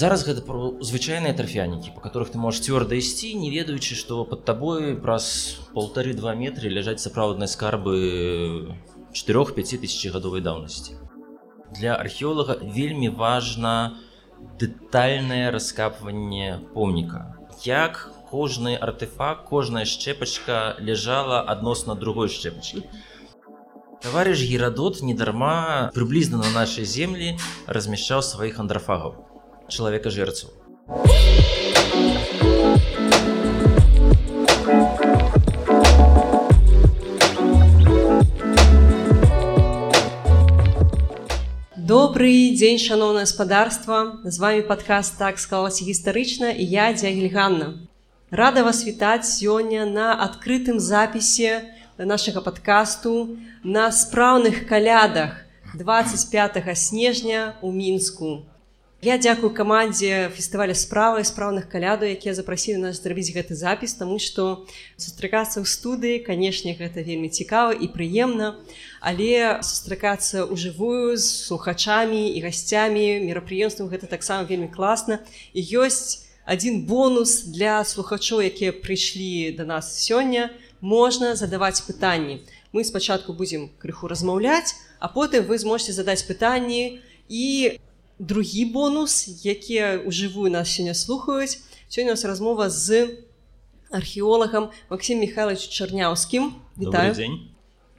зараз гэта звычайныя трафянікі по которых ты можешь цвёрда ісці не ведаючы што под табой праз полторы два метры ляжаць сапраўдныя скарбы 4-5 тысяч гадовай даўнасці. Для археолага вельмі важна дэтальнае раскапванне помніка. Як кожны артефакт кожная шчэпачка ляжала адносна другой шчэпачкі. Товарищ герадот недарма прыблізна на нашай землі размяшчаў сваіх андрафагаў чалавека жэрцу Добрый дзень шаноўна гаспадарства з вами падкаст так склалася гістарычна і я дзягельганна рада вас вітаць сёння на адкрытым запісе нашага падкасту на спраўных калядах 25 снежня у мінску Я дзякую камандзе фестываля справы спраўных каляду якія запрасілі нас зрабіць гэты запіс таму што сустракацца ў студыі канешне гэта вельмі цікава і прыемна. Але сустракацца ў жывую з слухачамі і гасцямі мерапрыемствам гэта таксама вельмі класна. І ёсць адзін бонус для слухачоў якія прыйшлі да нас сёння. Можна задаваць пытанні. Мы спачатку будзем крыху размаўляць а потым вы зможце задаць пытанні і другі бонус якія ўжывую нас сёння слухаюць. Сёння нас размова з археолагам Макссім михайлович чарняўскім. Вітаю.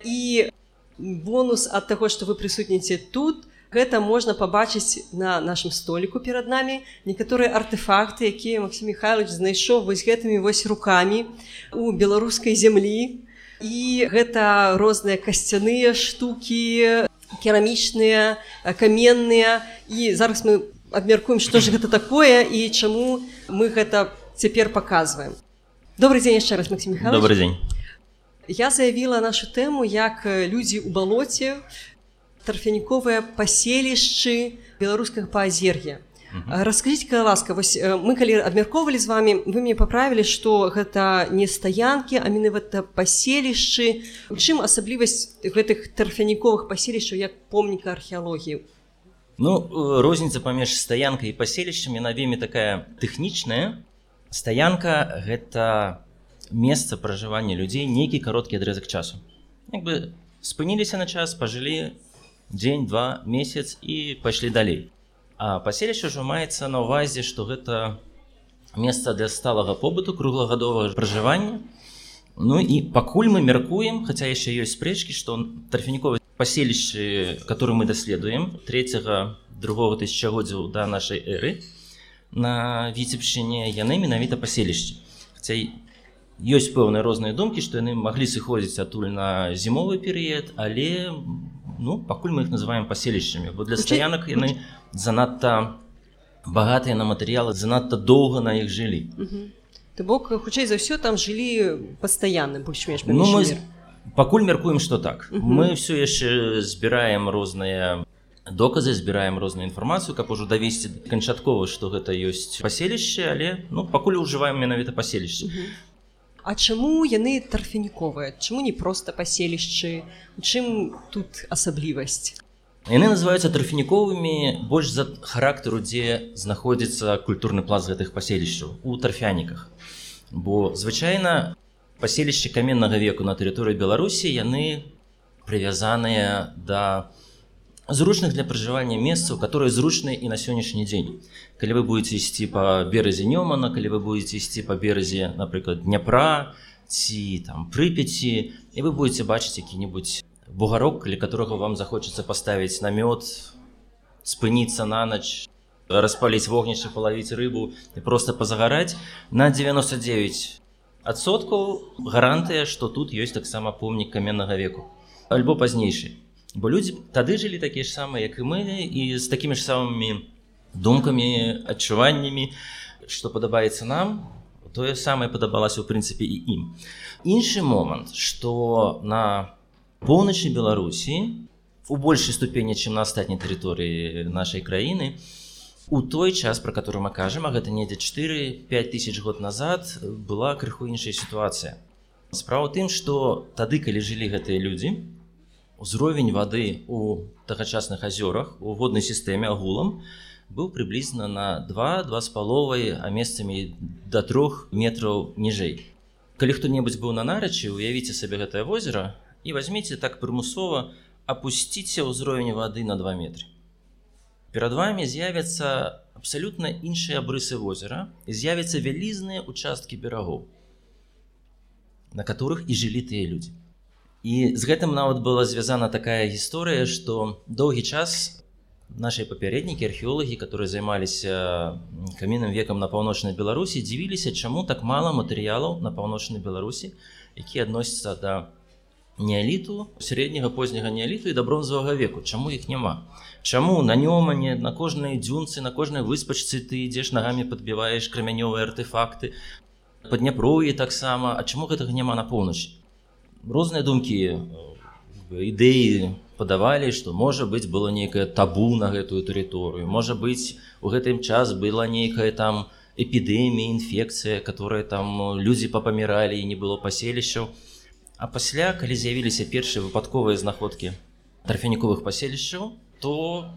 І бонус ад таго што вы прысутніце тут гэта можна пабачыць на нашым століку перад намі. Некаторыя артефакты якія Макссім михайлович знайшоў вось гэтымі вось руками у беларускай зямлі. І гэта розныя касцяныя штукі керамічныя каменныя. І зараз мы абмяркуем што ж гэта такое і чаму мы гэта цяпер паказваем. Добрый дзень яшчэ раз Максим добрый дзень. Я заявіла нашу тэму як людзі ў балоце тарфяніковыя паселішчы беларускага паазер'я расскажите ласка вось мы калі абмяркоўвалі з вами вы мне паправілі что гэта не стаянкі а менавіта паселішчы у чым асаблівасць гэтых тарфяніковых паселішчаў як помніка археалогіі ну розніца паміж стаянкай і паселішчамі на вельмі такая тэхнічная стаянка гэта месца пражывання людзей нейкі кароткі адрэзак часу. Як бы спыніліся на час пажылі дзень два месяц і пайшлі далей А паселішча ўжо маецца на ўвазе, што гэта месца для сталага побыту круглагадовага пражывання. Ну і пакуль мы мяркуем, хаця яшчэ ёсць спрэчкі, што тарфяніковыя паселішчы, которые мы даследуем третьего другого тысячагоддзяў да нашай эры на віцебшчыне яны менавіта паселішчы. Хаця ёсць пэўныя розныя думкі, што яны маглі сыходзіць адтуль на зімовы перыяд, але ну пакуль мы их называем паселішчамі бо для стаянак яны занадта багатыя на матэрыялы занадта доўга на іх жылі ты бок хутчэй за ўсё там жылі пастаянны больш-менш ну, мы пакуль мяркуем что так. -huh. мы все яшчэ збіраем розныя доказы збіраем розную інфармацыю каб ужо давесці канчаткова што гэта ёсць паселішча але ну пакуль ужываем менавіта паселішча. А чаму яны тарфяніковыя? Чаму не проста паселішчы? Чым тут асаблівасць? Яны называюцца тарфяніковымі больш за характару дзе знаходзіцца культурны пласт гэтых паселішчаў у тарфяніках. Бо звычайна паселішчы каменнага веку на тэрыторыі беларусі яны прывязаныя да зручных для пражывання месцаў которые зручныя і на сённяшні дзень калі вы будете ісці по беразе нёмана калі вы будете ісці по беразе напрыклад дняпра ці там прыпяці і вы будете бачыць які-нибудь бугарок калі которого вам захочется поставить намёт спыніцца на ноч распаліць вогнішча палавіць рыбу і просто позагараць на 99 адсоткаў гарантыя что тут ёсць таксама помнік каменнага веку альбо пазнейшы бо людзі тады жылі такія ж самыя як і мы і з такімі ж самымі думкамі адчуваннямі што падабаецца нам тое самае падабалася ў прынцыпе і ім. Іншы момант што на поўначы беларусі у большай ступені чым на астатняй тэрыторыі нашай краіны у той час про который мы кажам а гэта недзе 4 5 тысяч год назад была крыху іншая сітуацыя. Справа тым што тады калі жылі гэтыя людзі узровень вады у тагачасных азёрах у воднай сістэме агулам быў прыблізна на два два з паловай а месцамі да трох метраў ніжэй калі хто-небудзь быў на нарачы уявіце сабе гэтае возера і возьмите так прымусова опусціце ўзровень вады на два метры перад вами з'явяцца абсалютна іншыя абрысы возера з'явяцца вялізныя участкі берагоў на которых і жылі тыя людзі і з гэтым нават была звязана такая гісторыя што доўгі час наши папярэднікі археолагі которые займаліся каменным векам на паўночнай беларусі дзівіліся чаму так мало матэрыялаў на паўночнай беларусі які адносяцца да неаліту сярэдняга позняга неаліту і да бронзавага веку. Чаму іх няма? Чаму на нёмане на кожнай дзюнцы на кожнай выспачцы ты ідзеш нагамі падбіваеш крамянёвыя артефакты? Па дняпроі таксама. А чаму гэтага няма на поўначы розныя думкі ідэі падавалі што можа быць было нейкае табу на гэтую тэрыторыю можа быць у гэтым час была нейкая там эпідэмія інфекцыя которая там людзі папаміралі і не было паселішчаў а пасля калі з'явіліся першыя выпадковыя знаходкі тарфяніковых паселішчаў то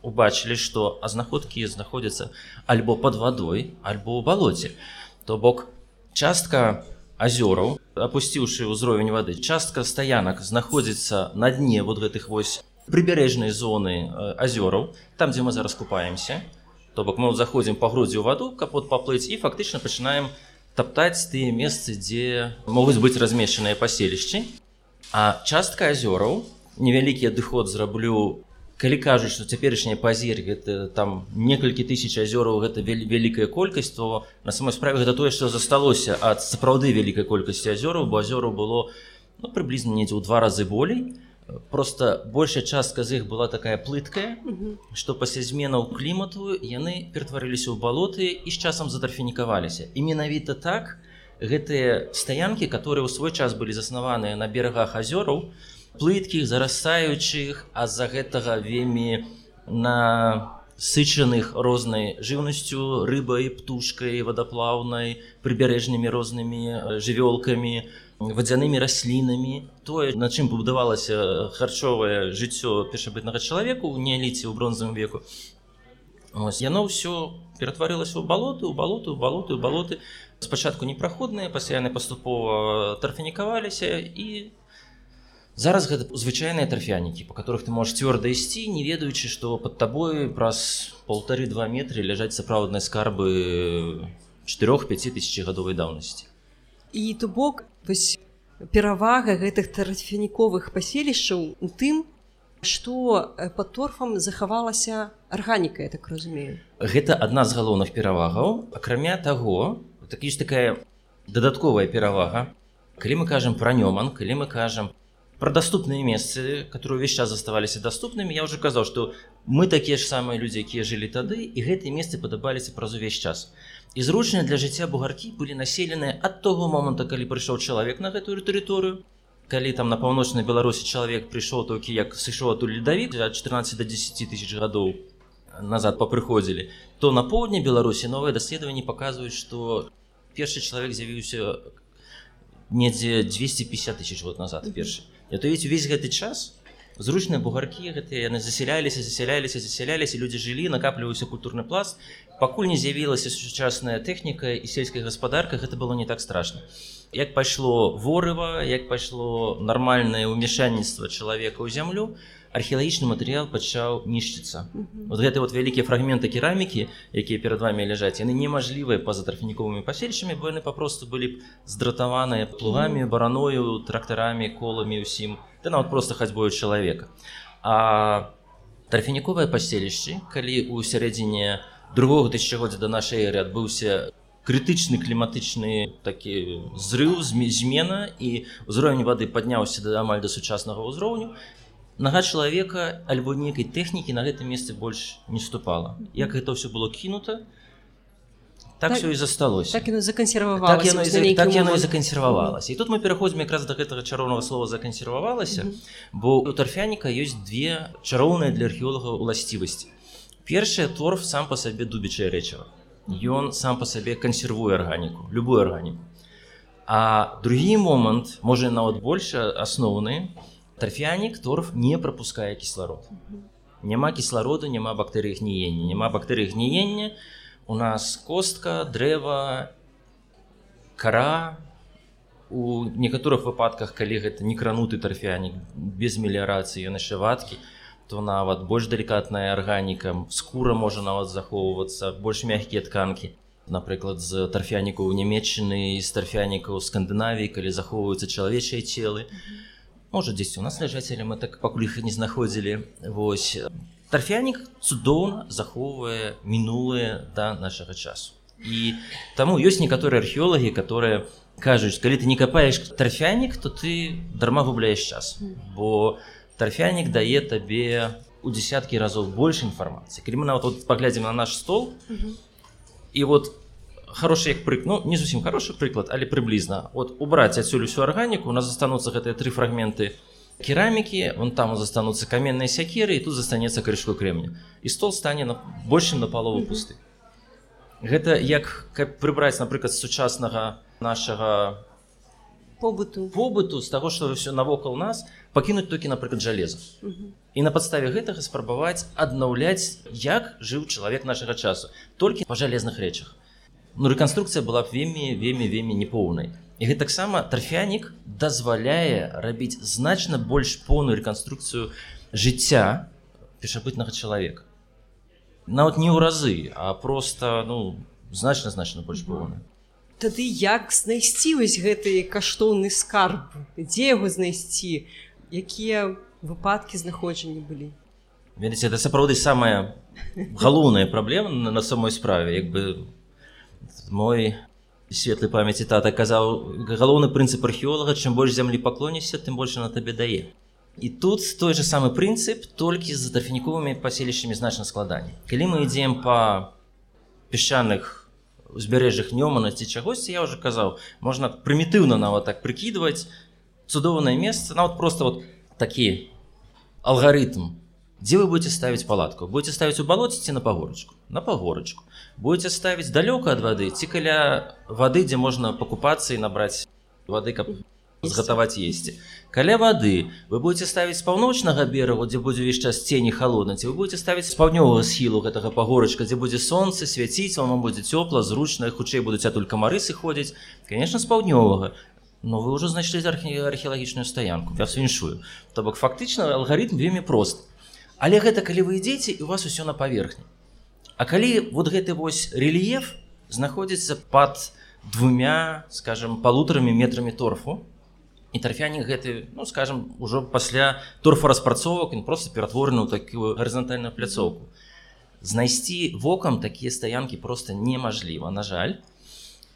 убачылі што а знаходкі знаходзяцца альбо под вадой альбо ў балоце то бок частка азёраў опусціўшы ўзровень вады частка стаянак знаходзіцца на дне вот гэтых вось прыбярэжнай зоны азёраў там дзе мы зараз купаемся. То бок мы заходзім па грудзі ў ваду капот паплыць і фактычна пачынаем таптаць тыя месцы дзе могуць быць размешчаныя паселішчы. А частка азёраў невялікі адыход зраблю калі кажуць што цяперашняя пазір гэта там некалькі тысяч азёраў гэта вялікая колькасць то на самой справе гэта тое што засталося ад сапраўды вялікай колькасці азёраў бо азёраў было ну, прыблізна недзе ў два разы болей. Просто большая частка з іх была такая плыткая што пасля зменаў клімату яны ператварыліся ў балоты і з часам затарфенікаваліся і менавіта так гэтыя стаянкі которые ў свой час былі заснаваныя на берагах азёраў то плыткіх зарастаючых а з-за гэтага вельмі на сычаных рознай жыўнасцю рыбай птушкай вадаплаўнай прыбярэжнымі рознымі жывёлкамі вадзянымі раслінамі. Тое на чым пабудавалася харчовае жыццё першабытнага чалавеку ў неаліце ў бронзавым веку Ось, яно ўсё ператварылася ў балоты ў балоты ў балоты ў балоты. Спачатку непраходныя пасля яны паступова тарфенікаваліся і Зараз гэта звычайныя тарфянікі, па которых ты можаш цвёрда ісці, не ведаючы, што пад табой праз полторы-два метры ляжаць сапраўдныя скарбы 4-5 тысяч гадовай даўнасці. І то бок перавага гэтых тарфяніковых паселішчаў у тым, што пад торфам захавалася арганіка, я так разумею. Гэта адна з галоўных перавагаў. акрамя таго, так ёсць такая дадатковая перавага. Калі мы кажам пра нёман, калі мы кажам про доступные месцы которые увесь час заставаліся доступнымі я уже казаў что мы такія ж самыя людзі якія жылі тады і гэтыя месцы падабаліся праз увесь час. І зручныя для жыцця бугаркі былі населеныя ад того моманта калі прыйшоў чалавек на гэтую тэрыторыю калі там на паўночнай беларусі чалавек прыйшоў толькі як сышоў адтуль ледавік ад 14 до 10 тысяч гадоў назад попрыходзілі то на поўдні беларусі новыя даследаванні паказваюць что першы чалавек з'явіўся недзе 250 тысяч год назад першы то ведь увесь гэты час зручныя бугаркі гэтыя яны засяляліся засяляліся засяляліся людзі жылі накапліваўся культурны пласт. Пакуль не з'явілася сучасная тэхніка і сельская гаспадарка гэта было не так страшно як пайшло ворыва як пайшло нармальнае ўмешанніцтва чалавека ў зямлю археалагічны матэрыял пачаў нішчыцца mm -hmm. вот гэты вот вялікія фрагменты керамікі якія перад вами ляжаць яны немажлівыя па-за тарфініковымі пасельчамі бо яны папросту былі б здратаваныя плугамі бараною трактарамі коламі ўсім ты нават просто хацьбою чалавека а тарфініковыя паселішчы калі у сярэдзіне другого тысячагоддзя да нашай эры адбыўся крытычны кліматычны такі зрыў змена і ўзровень вады падняўся да амаль да сучаснага ўзроўню нага чалавека альбо нейкай тэхнікі на гэтым месцы больш не ступала. Як гэта ўсё было кінута так, так все і засталося так закансервавала так так яно і закансервавалася і тут мы пераходзім якраз да гэтага чароўнага слова закансервавалася mm -hmm. бо у тарфяніка ёсць две чароўныя для археолагаў уласцівасці першае торф сам па сабе дубічае рэчыва ён сам па сабе кансервуе арганіку любую арганіку а другі момант можа нават больше асноўны торфянік торф не пропускае кісларод няма кіслароду няма бактэрыі гніення няма бактэрыі гніення у нас костка дрэва кара у некаторых выпадках калі гэта не крануты тарфянік без меліярацыі ён яшчэ вадкі то нават больш далікатная арганіка скура можа нават захоўвацца больш мягкія тканкі напрыклад з тарфянікаў нямметчыны з тарфянікаў скандынавіі калі захоўваюцца чалавечыя целы можа дзесьці у нас ляжаць але мы так пакуль іх не знаходзілі вось. Тарфянік цудоўна захоўвае мінулыя да нашага часу. І таму ёсць некаторыя археолагі которые кажуць калі ты не капаеш тарфянік то ты дарма губляеш час бо тарфянік дае табе у десяткі разоў больш інфармацыі. Калі мы нават вот паглядзім на наш стол і вот хороший як прык ну не зусім хороший прыклад але прыблізна. Вот убраць адсюль усю арганіку у нас застануцца гэтыя тры фрагменты керамікі вон там застануцца каменныя сякеры і тут застанецца крышку крэмню і стол стане на большым на палову пусты. Гэта як каб прыбраць напрыклад сучаснага нашага побыту. побыту з таго што ўсё навокал нас пакінуць толькі напрыклад жалеза. І на падставе гэтага спрабаваць аднаўляць як жыў чалавек нашага часу. Толькі па жалезных рэчах ну рэканструкцыя была б вельмі вельмі вельмі непоўнай і гэта таксама тарфянік дазваляе рабіць значна больш поўную рэканструкцыю жыцця пешабытнага чалавека нават не ў разы а просто ну значна значна больш поўная Тады як знайсці вось гэты каштоўны скарб дзе яго знайсці? Якія выпадкі знаходжання былі? Ведаце это сапраўды самая галоўная праблема на, на самой справе. Як бы мой светлай памяці тата казаў галоўны прынцып археолага чым больш зямлі паклоніся тым больше на табе дае і тут той же самы прынцып толькі з дафініковымі паселішчамі значна складаней калі мы ідзем по пясчаных узбярэжжах нёмана ці чагосьці я уже казаў можна прымітыўна нават так прыкідваць цудоўнае месца нават просто вот такі алгарытм дзе вы будете ставіць палатку? Будете ставіць у балоце ці на пагорачку на пагорачку будете ставіць далёка ад вады ці каля вады дзе можна пакупацца і набраць вады каб згатаваць есці каля вады вы будете ставіць з паўночнага берагу дзе будзе ўвесь час цені холодна ці вы будете ставіць з паўднёвага схілу гэтага пагорачка дзе будзе сонца свяціць вам будзе цёпла зручна хутчэй будуць адтуль камары сыходзіць конечно з паўднёвага но вы ўжо знайшлі археалагічную стаянку я свіншую то бок фактычна алгарытм вельмі прост. Але гэта калі вы ідзеце і у вас усё на паверхні А калі вот гэты вось рельеф знаходзіцца под двумя скажем полуторамі метрамі торфу і тарфянік гэты ну скажем ужо пасля торфараспрацовак ён просто ператворены ў такую гарызантальную пляцоўку знайсці вокам такія стаянкі просто немажліва на жаль.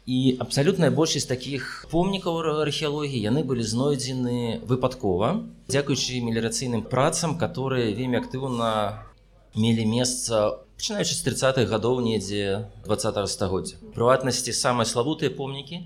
І абсалютная большасць такіх помнікаў археалогіі яны былі знойдзены выпадкова дзякуючы мелірацыйным працам которые вельмі актыўна мелі месца пачынаючы з 30-х гадоў недзе 20 стагоддзя. Прыватнасці самыя славутыя помнікі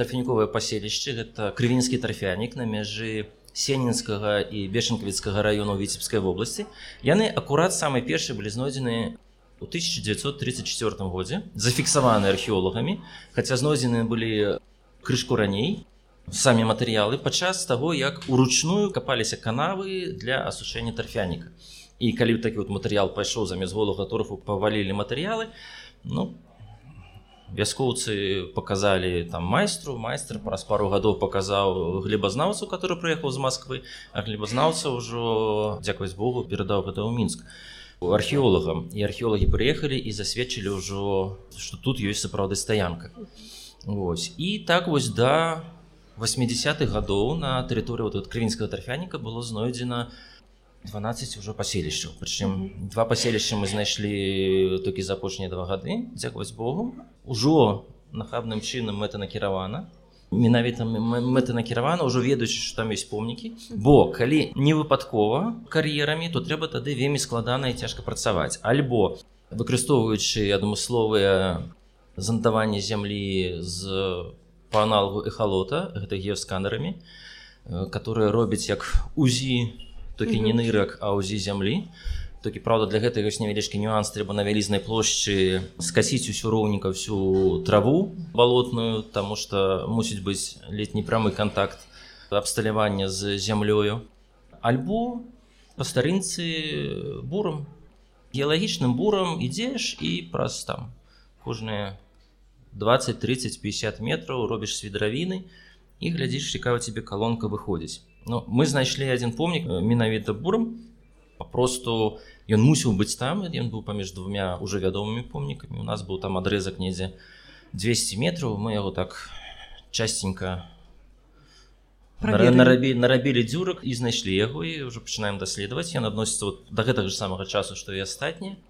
тарфяніковае паселішчы гэта крывінскі тарфянік на мяжы сенінскага і бешанкавіцкага району віцебскай вобласці. Яны акурат самыя першыя былі знойдзены у 1934 годзе зафіксаваны археолагамі хаця знойдзены былі крышку раней. Самі матэрыялы падчас таго як уручную капаліся канавы для асушэння тарфяніка і калі такі вот матэрыял пайшоў замест голага торфу павалілі матэрыялы ну вяскоўцы показалі там майстру майстер праз пару гадоў паказаў глебазнаўцу который прыехаў з Москвы а глебазнаўца ўжо дзякаваць Богу перадаў гэта ў мінск археолагам і археолагі прыехалі і засведчылі ўжо что тут ёсць сапраўды стаянка Вось і так вось да 80-х гадоў на тэрыторыі вот крывінскага тарфяніка было знойдзена у 12 ўжо паселішчаў. Прычым mm -hmm. два паселішча мы знайшлі толькі за апошнія два гады дзякаваць Богу ужо нахабным чынам это накіравана менавіта мэта накіравана ўжо ведаючы што там ёсць помнікі. Бо калі не выпадкова кар'ерамі то трэба тады вельмі складана і цяжка працаваць. Альбо выкарыстоўваючы адмысловыя зандаванні зямлі з па аналогу эхалота гэта геосканерамі которые робяць як узі толькі не нырак а ўзі зямлі. Толькі праўда для гэтага ёсць невялічкі нюанс трэба на вялізнай плошчы скасіць усю роўніка всю траву балотную тому что мусіць быць летні прамы контакт абсталявання з зямлёю. Альбо па старынцы бурам геалагічным бурам ідзеш і праз там кожныя 20 30 50 метраў робіш свідравіны і глядзіш цікава тебе калонка выходзіць Ну мы знайшлі один помнік менавіта бурам папросту ён мусіў быць там ён быў паміж двумя уже вядомымі помнікамі. У нас быў там адрезак недзе 200 метраў мы яго так частенька нарабі нарабілі дзюрак і знайшлі яго і ўжо пачынаем даследаваць. Ён адносіцца вот да гэтага ж самага часу што і астатнія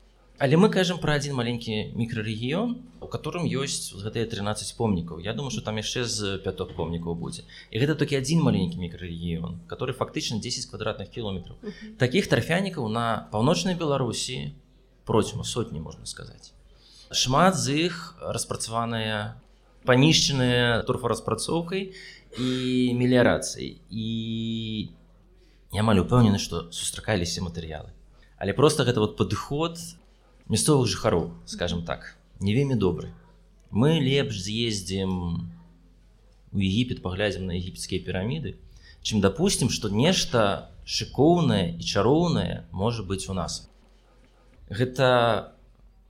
Але мы кажам пра адзін маленькі мікрарэгіён, у которым ёсць гэтыя 13 помнікаў. Я думаю, што там яшчэ з пяток помнікаў будзе. І гэта толькі адзін маленькі мікрарэгіён, который фактычна 10 квадратных кіloметраў. Такіх тарфянікаў на паўночнай Беларусі процьма сотні можна сказаць. Шмат з іх распрацаваныя панішчаныя торфараспрацоўкай і меліярацыяй. І амаль упэўнены, што сустракаліся матэрыялы. Але просто гэта вот падыход мясцовых жыхароў скажем так. Не вельмі добры. Мы лепш з'ездзім у егіпет паглядзім на егіпецкія піраміды чым допустим что нешта шыкоўнае і чароўнае можа быць у нас. Гэта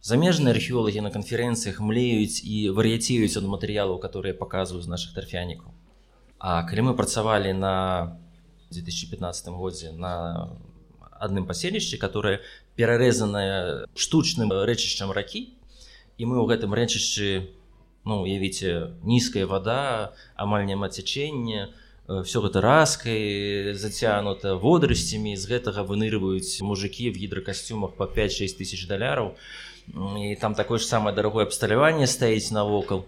замежныя археолагі на канферэнцыях млеюць і вар'яцеюць ад матэрыялаў которые паказваюць наших тарфянікаў. А калі мы працавалі на 2015 годзе на адным паселішчы которое перарэзаная штучным рэчышчам ракі і мы ў гэтым рэчышчы ну уявіце нізкая вода амаль няма цячэння все гэта раскай зацянута водарасцямі з гэтага вынырваюць мужикі в гідракасцюмах по 5-6 тысяч даляраў. І там такое ж самае дарагое абсталяванне стаіць навокал.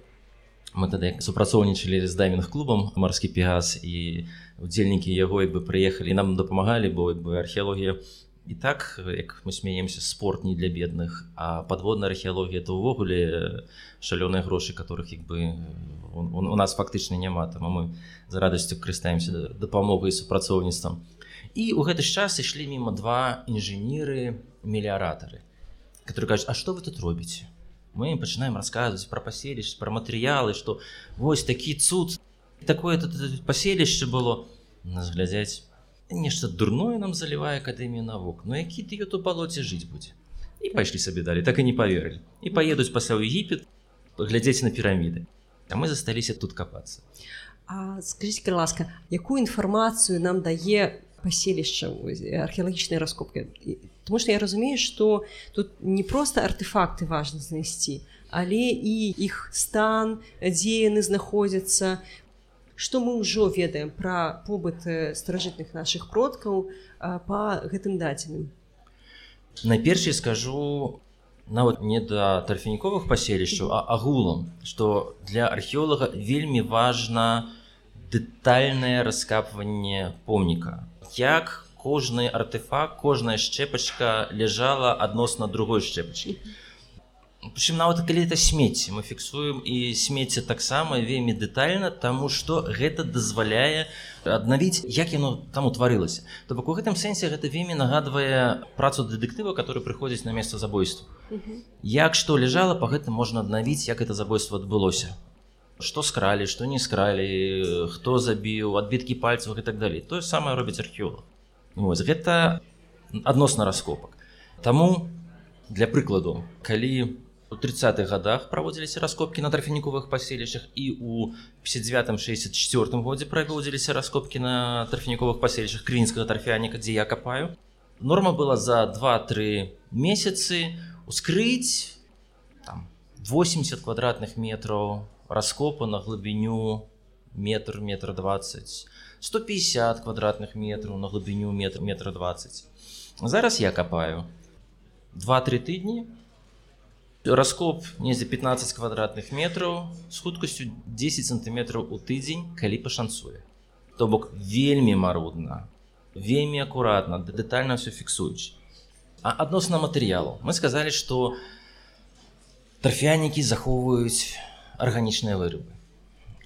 Мы тады супрацоўнічалі з дайвінг клубам марскі пегас і удзельнікі яго як бы прыехалі нам дапамагалі бо як бы археологія і так як мы смеемся спорт не для бедных а подводная археалогія это увогуле шалёныя грошы которых як бы у, у нас фактычна няма. Там мы за радасцю карыстаемся дапамогай супрацоўніцтвам. І у гэты час ішлі мімо два інжынеры меліаратары которые кажуць А что вы тут робіце? Мы пачынаем расказваць про паселішч про матэрыялы что вось такі цуд. Такое тут паселішча было. Нас глядзяць нешта дурное нам залівае акадэмію навук но які ты то балоце жыць будзе і пайшлі сабе далі так і не поверылі і паедуць пасля ў егіпет глядзець на піраміды а мы засталіся тут капацца скажите ласка якую інфармацыю нам дае паселішча археалагічнай раскопки потому что я разумею что тут не просто артефакты важно знайсці але і іх стан дзе яны знаходзяцца што мы ўжо ведаем пра побыт старажытных наших продкаў по гэтым дадзеным? Найперш скажу нават не да тарфяніковых паселішчаў а агулам что для археолага вельмі важна дэтальнае раскапванне помніка. Як кожны артефакт кожная шчэпачка ляжала адносна другой шчэпачкі Прычым нават калі это смецце мы фіксуем і смецце таксама вельмі дэтальна таму што гэта дазваляе аднавіць як яно там утварылася. То бок у гэтым сэнсе гэта вельмі нагадвае працу дэтэктыва который прыходзіць на месца забойства. Як што ляжала по гэтым можна аднавіць як это забойство адбылося. Што скралі што не скралі хто забіў адбіткі пальцаў і так далей. Тое самае робіць археолог вось гэта адносна раскопак. Таму для прыкладу калі у у 30-х годах праводзіліся раскопкі на тарфяніковых паселішчах і у 59-64 годзе праводзіліся раскопкі на тарфяніковых паселішчах крынскага тарфяніка дзе я капаю норма была за 2-3 месяцы ускрыць там 80 квадратных метров раскопа на глыбіню метр метр 20 150 квадратных метров на глыбіню метр метр 20 зараз я капаю 2-3 тыдні раскоп недзе 15 квадратных метраў з хуткасцю 10 сантиметраў у тыдзень калі пашанцуе то бок вельмі марудна вельмі акуратна дэтальна все фіксуюць адносна матэрыялу. Мы сказалі что тарфянікі захоўваюць арганічныя вырубы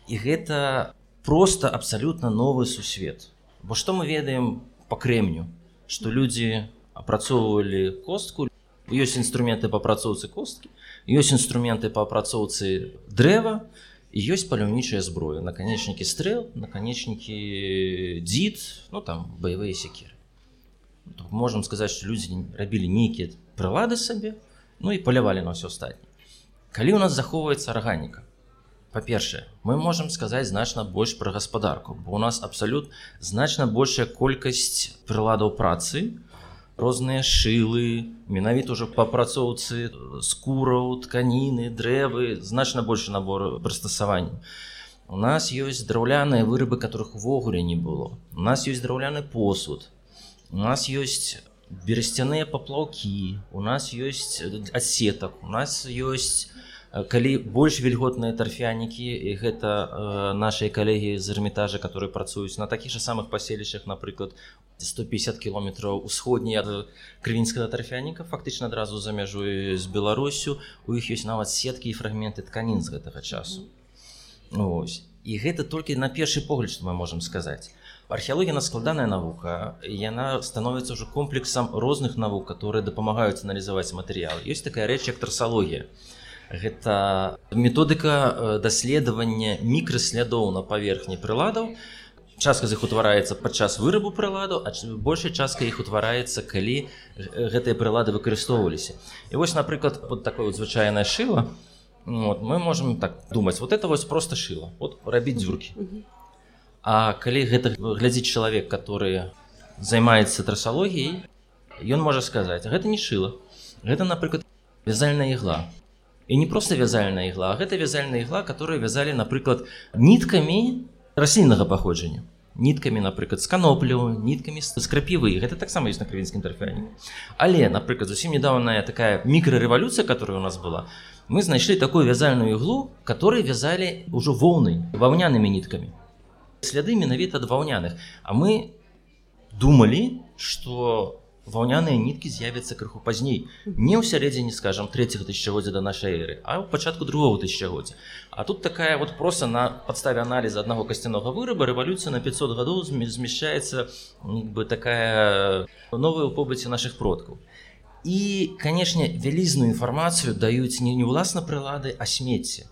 і гэта просто абсалютна новы сусвет. Бо што мы ведаем по крэмню что людзі апрацоўвалі костку ёсць інструменты па апрацоўцы косткі ёсць інструменты па апрацоўцы дрэва і ёсць паляўнічая зброя наканечнікі стрэл наканечнікі дзід ну там баявыя секеры можам сказаць што людзі рабілі нейкія прылады сабе ну і палявалі на ўсё астатні калі у нас захоўваецца арганіка па-першае мы можам сказаць значна больш пра гаспадарку бо у нас абсалют значна большая колькасць прыладаў працы розныя шылы менавіта ўжо па апрацоўцы скураў тканіны дрэвы значна больше набор прыстасаванняў у нас ёсць драўляныя вырабы которых увогуле не было. У нас ёсць драўляны посуд. У нас есть берасцяныя паплаўкі у нас есть асетак у нас есть калі больш вільготныя тарфянікі гэта э, нашыя калегі з эрмітажа которые працуюць на такіх жа самых паселішчах напрыклад 150 кіметраў усходні ад крывінскага тарфяніка фактычна адразу за мяжу з беларусю у іх ёсць нават сеткі і фрагменты тканін з гэтага часу. Ось. і гэта толькі на першы погляд што мы можемм сказаць. Археалогія на складаная навука яна становіцца ўжо комплексам розных навук которые дапамагаюць аналізаваць матэрыял. Ёсць такая рэч як трасалогія гэта методыка э, даследавання мікраслядоў на паверхні прыладаў. Частка з іх утвараецца падчас вырабу прыладу а большая частка іх утвараецца калі гэтыя прылады выкарыстоўваліся. І вось напрыклад вот такое вот звычайнае шыла. Вот, мы можемм так думаць вот это вось просто шыла. Вот рабіць дзюркі А калі гэта глядзіць чалавек, который займаецца трасалогіяй, ён можа сказаць, гэта не шыла. Гэта, напрыклад, вязальная ігла. І не проста вязальная ігла, гэта вязальная ігла, которую вязалі, напрыклад, ніткамі расліннага паходжання. Ніткамі, напрыклад, з каноплю, ніткамі з крапівы. Гэта таксама ёсць на крывінскім тарфяне. Але, напрыклад, зусім недавняя такая мікрарэвалюцыя, которая у нас была, мы знайшлі такую вязальную іглу, которой вязалі ўжо воўнай ваўнянымі ніткамі сляды менавіта ад ваўняных а мы думалі что ваўняныя ніткі з'явяцца крыху пазней не ў сярэдзіне скажем третьего тысячагоддзя до нашай эры а ў пачатку другого тысячагоддзя а тут такая вот просто на подставе аналіза аднаго касцянога выраба рэвалюцыя на 500 гадоў змяшчаецца бы такая новая ў побыце наших продкаў і канешне вялізную інфармацыю даюць не не ўласна прылады а смецце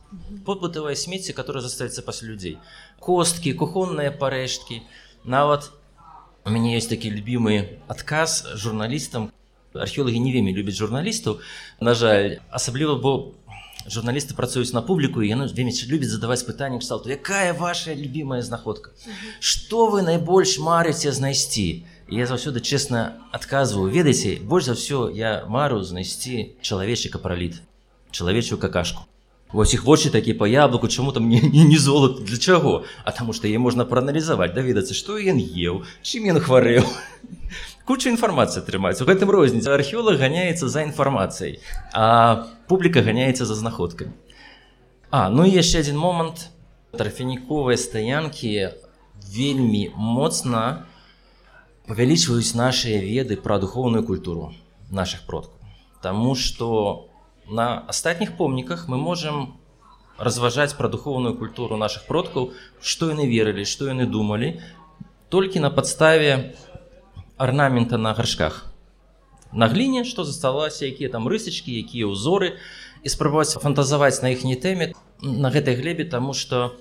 побытавае смецце которое заставіцца пасля людзей косткі кухонныя парэшткі нават у мяне есть такі любімы адказ журналістам археолагі не вельмі любяць журналістаў на жаль асабліва бо журналісты працуюць на публіку і яны вельмі любяць задаваць пытанне кшталту якая ваша любимая знаходка что вы найбольш марыце знайсці я заўсёды чесна адказваю ведаеце больш за ўсё я мару знайсці чалавечы капраліт чалавечую какашку Вось іх вочы такі по яблыку чаму там не, не, не золат для чаго? А таму што е можна прааналізаваць даведацца што ён еў чым ён хварэў. Куча інфармацыі атрымаць. У гэтым розніцы археолог ганяецца за інфармацыяй а публіка ганяецца за знаходкай А ну і яшчэ адзін момант. Трафініковыя стаянкі вельмі моцна павялічваюць нашыя веды пра духовную культуру наших продкаў. Таму што на астатніх помніках мы можем разважаць пра духовную культуру наших продкаў што яны верылі што яны думалі толькі на падставе арнамента на гаршках на гліне што засталася якія там рысачкі якія ўзоры і спрабаваць фантазаваць на іхняй тэме на гэтай глебе тому что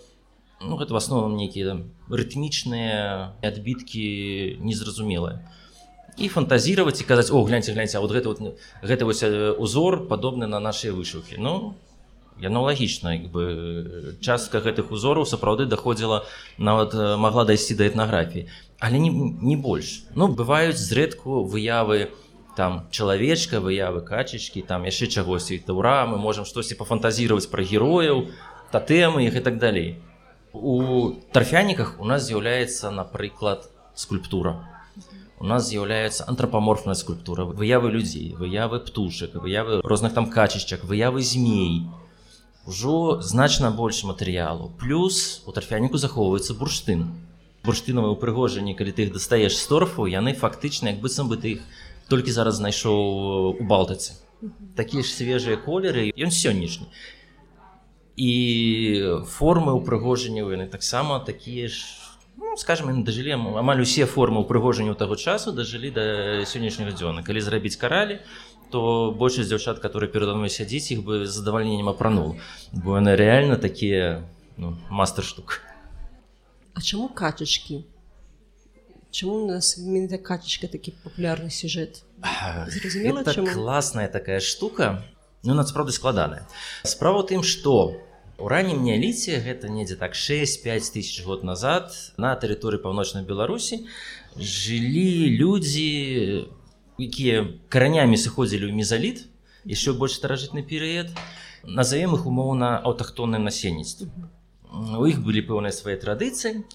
ну, гэта в асноўным нейкія рытмічныя адбіткі незразумелыя і фантазировать і казаць о гляньте гляньте вот гэта вот гэта вось узор падобны на нашыя вышыўкі ну яно лагічна як бы частка гэтых узораў сапраўды даходзіла нават могла дайсці да этнаграфіі. Але не, не больш. Ну бываюць зрэдку выявы там чалавечка выявы качачкі там яшчэ чагосьці таура мы можемм штосьці пафантазировать пра герояў татэмы іх і так далей. У тарфяніках у нас з'яўляецца напрыклад скульптура у нас з'яўляецца антрапаморфная скульптура выявы людзей выявы птушак выявы розных там качышчак выявы змей. Ужо значна больш матэрыялу. Плюс у тарфяніку захоўваецца бурштын. Бурштынавыя упрыгожанні калі ты іх дастаеш з торфу яны фактычна як быццам бы ты іх толькі зараз знайшоў у балтацы такія ж свежыя колеры ён сённяшні. І формы ўпрыгожання яны таксама такія ж ну, скажем яны дажылі амаль усе формы ўпрыгожанню таго часу дажылі да сённяшняга дзёна калі зрабіць каралі то большасць дзяўчат которые перада мной сядзіць іх бы задавальненнем апранул бо яны реально такія ну, мастер штук. А чаму качачкі Чаму у нас менавіта качачка такі папулярны сюжэт Зразумела, классная такая штука. Ну насправді складаная справа тым что? у раннім неаліце гэта недзе так 6-5 тысяч год назад на тэрыторыі паўночнай беларусі жылі людзі якія каранямі сыходзілі ў мезаліт яшчэ больш старажытны перыяд назовем их умоўна аўтахтонным насельніцтвам. У іх былі пэўныя свае традыцыі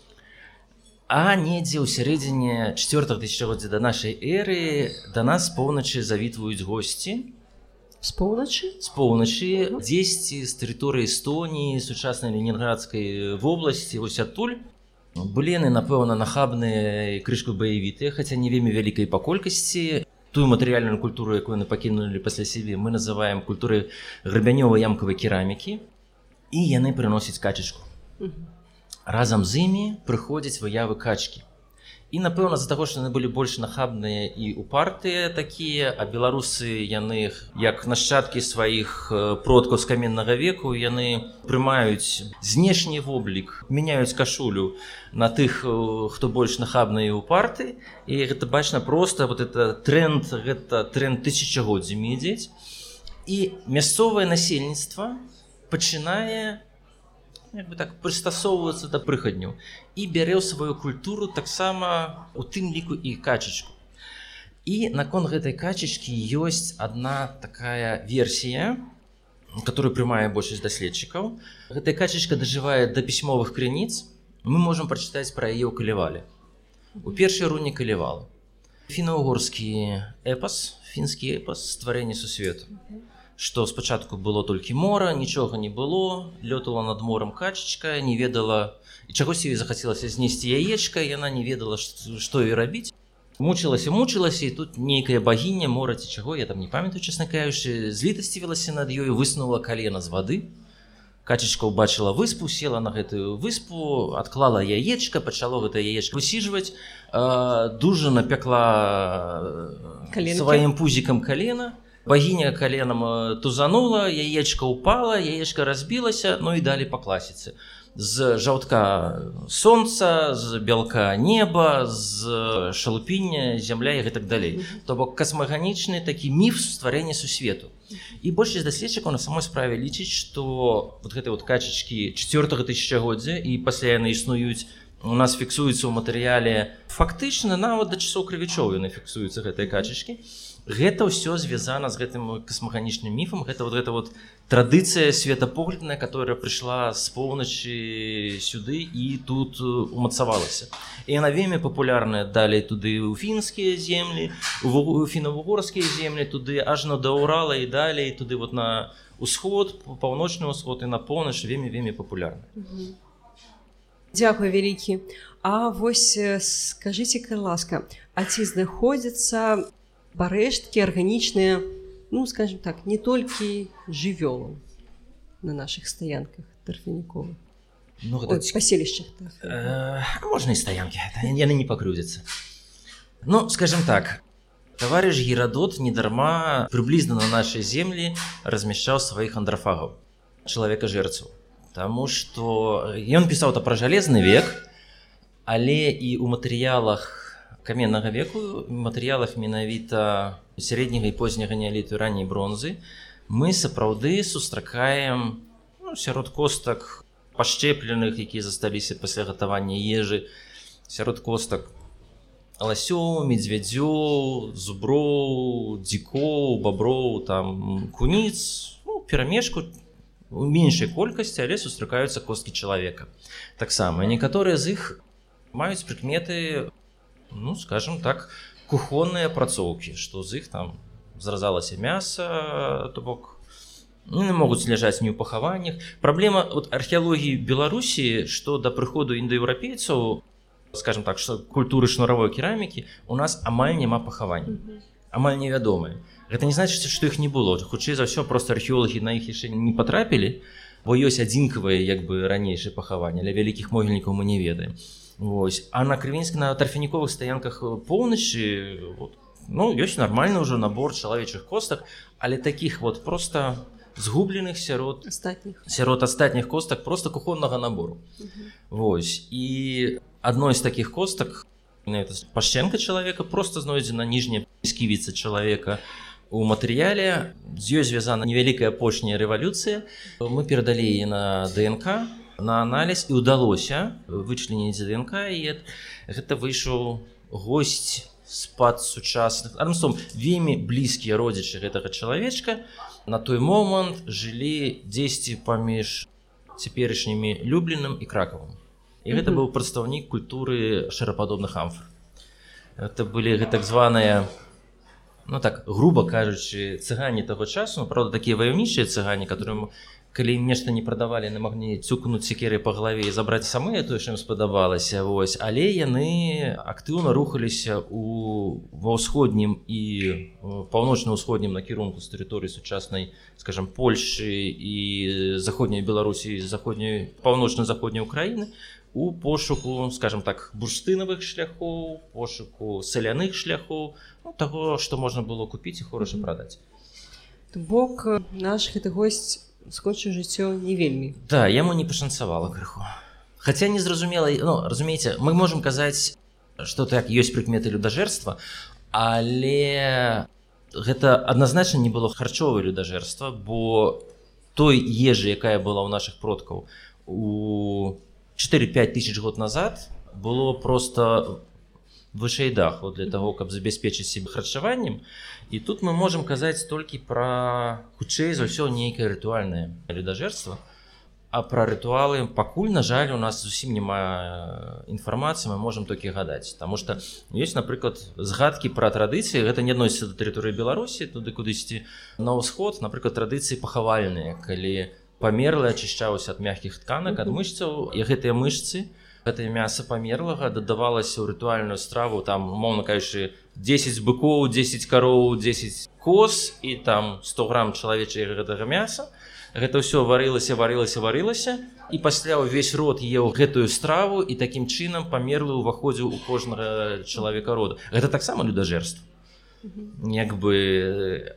а недзе ў сярэдзіне 4 тысячагоддзя да нашай эры да нас з поўначы завітваюць госці з поўначы з поўначы дзесьці з тэрыторыі эстоніі сучаснай ленінградскай вобласці вось адтуль былі яны напэўна нахабныя крышку баявітыя хаця не вельмі вялікай па колькасці тую матэрыяльную культуру якую яны пакінулі пасля сябе мы называем культуры грабянёвай ямкавай керамікі і яны прыносяць качачку разам з імі прыходзяць выявы качкі і напэўна з-за таго што яны былі больш нахабныя і упартыя такія а беларусы яны як нашчадкі сваіх э, продкаў з каменнага веку яны прымаюць знешні воблік мяняюць кашулю на тых э, хто больш нахабныя упарты. І гэта бачна просто вот это тренд гэта тренд тысячагоддзямі ідзець і мясцовае насельніцтва пачынае як бы так прыстасоўвацца да прыхадню і бярэ ў сваю культуру таксама у тым ліку і качачку. І наконт гэтай качачкі ёсць адна такая версія которую прымае большасць даследчыкаў. Гэтая качачка дажывае да пісьмовых крыніц. Мы можемм прачытаць пра яе ў калівалі у першай руні калівал фіна-угорскі эпас фінскі эпас стварэння сусвету што спачатку было толькі мора нічога не было лётала над морем качачка не ведала і чагось ёй захацелася знесці яечка яна не ведала што і рабіць мучылася мучылася і тут нейкая багіня мора ці чаго я там не памятаю чесна каюшы з літасцівілася над ёю выснула калена з вады качачка ўбачыла выспу села на гэтую выспу адклала яечка пачало гэта яечка высіжваць дужа напякла Каленкі. сваім пузікам калена багіня каленам э, тузанула яечка упала яечка разбілася ну і далі па класіцы з жаўтка солнца з бялка неба з шалупіння зямля і гэтак далей то бок касмаганічны такі міф стварэння сусвету. І большасць даследчыкаў на самой справе лічыць што вот гэтай вот качачкі 4 тысячагоддзя і пасля яны існуюць у нас фіксуецца ў матэрыяле фактычна нават да часоў крывічоў яны фіксуюцца гэтай качачкі гэта ўсё звязана з гэтым касмаганічным міфам. Гэта вот гэта вот традыцыя светапоглядная которая прыйшла з поўначы сюды і тут э, умацавалася. І яна вельмі папулярная далей туды ў фінскія землі фіна-вугорскія землі туды ажно да урала і далей туды вот на усход паўночны ўсход і на поўнач вельмі вельмі папулярна Дзякуй вялікі. А вось э, скажыце кай ласка А ці знаходзяцца парэшткі арганічныя ну скажем так не толькі жывёлаў на наших стаянках тарфяніковых ну, Ой, паселішчах э, можна і стаянкі яны не пакрудзяцца Ну скажем так товарищ герадот недарма прыблізна на нашай землі размяшчаў сваіх андрафагаў чалавека жэрцаў Таму што ён пісаў то пра жалезны век але і ў матэрыялах каменнага веку. Матэрыялах менавіта сярэдняга і позняга неаліту ранняй бронзы. Мы сапраўды сустракаем ну, сярод костак пашчепленых якія засталіся пасля гатавання ежы. Сярод костак ласёў медзвядзёў зуброў дзікоў баброў там куніц. Ну, перамешку у меншай колькасці але сустракаюцца косткі чалавека. Таксама некаторыя з іх маюць прыкметы ну скажем так кухонныя апрацоўкі што з іх там зразалася мяса то бок не могуць ляжаць не ў пахаваннях праблема от археалогіі беларусі што да прыходу індаеўрапейцаў скажем так что культуры шнуравой керамікі у нас амаль няма пахавання амаль невядомыя гэта не значыць што іх не было. Хутчэй за ўсё просто археолагі на іх яшчэ не патрапілі бо ёсць адзінкавыя як бы ранейшае пахаванне для вялікіх могільнікаў мы не ведаем Вось а на крывінск на тарфяніковых стаянках поўначы вот, ну ёсць нармальны ўжо набор чалавечых костак але таких вот просто згубленых сярод астатніх сярод астатніх костак просто кухоннага набору Вось і адной з таких костак пашченка чалавека просто знойдзена ніжняя сківіца чалавека у матэрыяле з ёй звязана невялікая апошняя рэвалюцыя мы перадалі яе на днк на аналіз і ўдалося вычленіць днк і гэта выйшаў госць спад сучасных армсом вельмі блізкія родзічы гэтага чалавечка на той момант жылі дзесьці паміж цяперашнімі любленым і кракавым і гэта быў прадстаўнік культуры шарападобных амфор. Это былі гэтак званыя ну так грубо кажучы цыгане таго часу ну, правда такія ваяўнічыя цыгане которым калі нешта не прадавалі на магні цукнуць секеры па галаве і забраць самыя тое чым спадабалася вось але яны актыўна рухаліся у ва ўсходнім і паўночна-ўсходнім накірунку з тэрыторыі сучаснай скажем польльшы і заходняй беларусі заходняй паўночна-заходняй украіны у пошуку скажем так бурштынавых шляхоў пошуку саляных шляхоў ну, таго што можна было купіць і хораша прадаць бок наш гэты госць скончыў жыццё не вельмі да яму не пашанцавала крыху. Хаця не зразумела ну, разумееце мы можемм казаць что так ёсць прыкметы людажэрства але гэта адназначна не было харчовае людажэрства бо той ежы якая была ў наших продкаў у 4-5 тысяч год назад было просто вышэй даху для того каб забяспечыць себе харчаваннем. І тут мы можемм казаць толькі пра хутчэй за ўсё нейкае рытуальнае людажэрства а пра рытуалы пакуль на жаль у нас зусім няма інфармацыі мы можемм толькі гадаць. Таму что ёсць напрыклад згадкі пра традыцыі гэта не адносіцца да тэрыторыі беларусі туды кудысьці на ўсход. Напрыклад традыцыі пахавальныя калі памерлы ачышчаўся ад мягкіх тканак ад мышцаў і гэтыя мышцы гэтае мяса памерлага дадавалася ў рытуальную страву там умоўна кажучы 10 быкоў 10 кароў 10 коз і там 100 грамм чалавечай гэтага мяса. Гэта ўсё варылася варылася варылася і пасля ўвесь род еў гэтую страву і такім чынам памерлы ўваходзіў у кожнага чалавека роду гэта таксама людажэрства як бы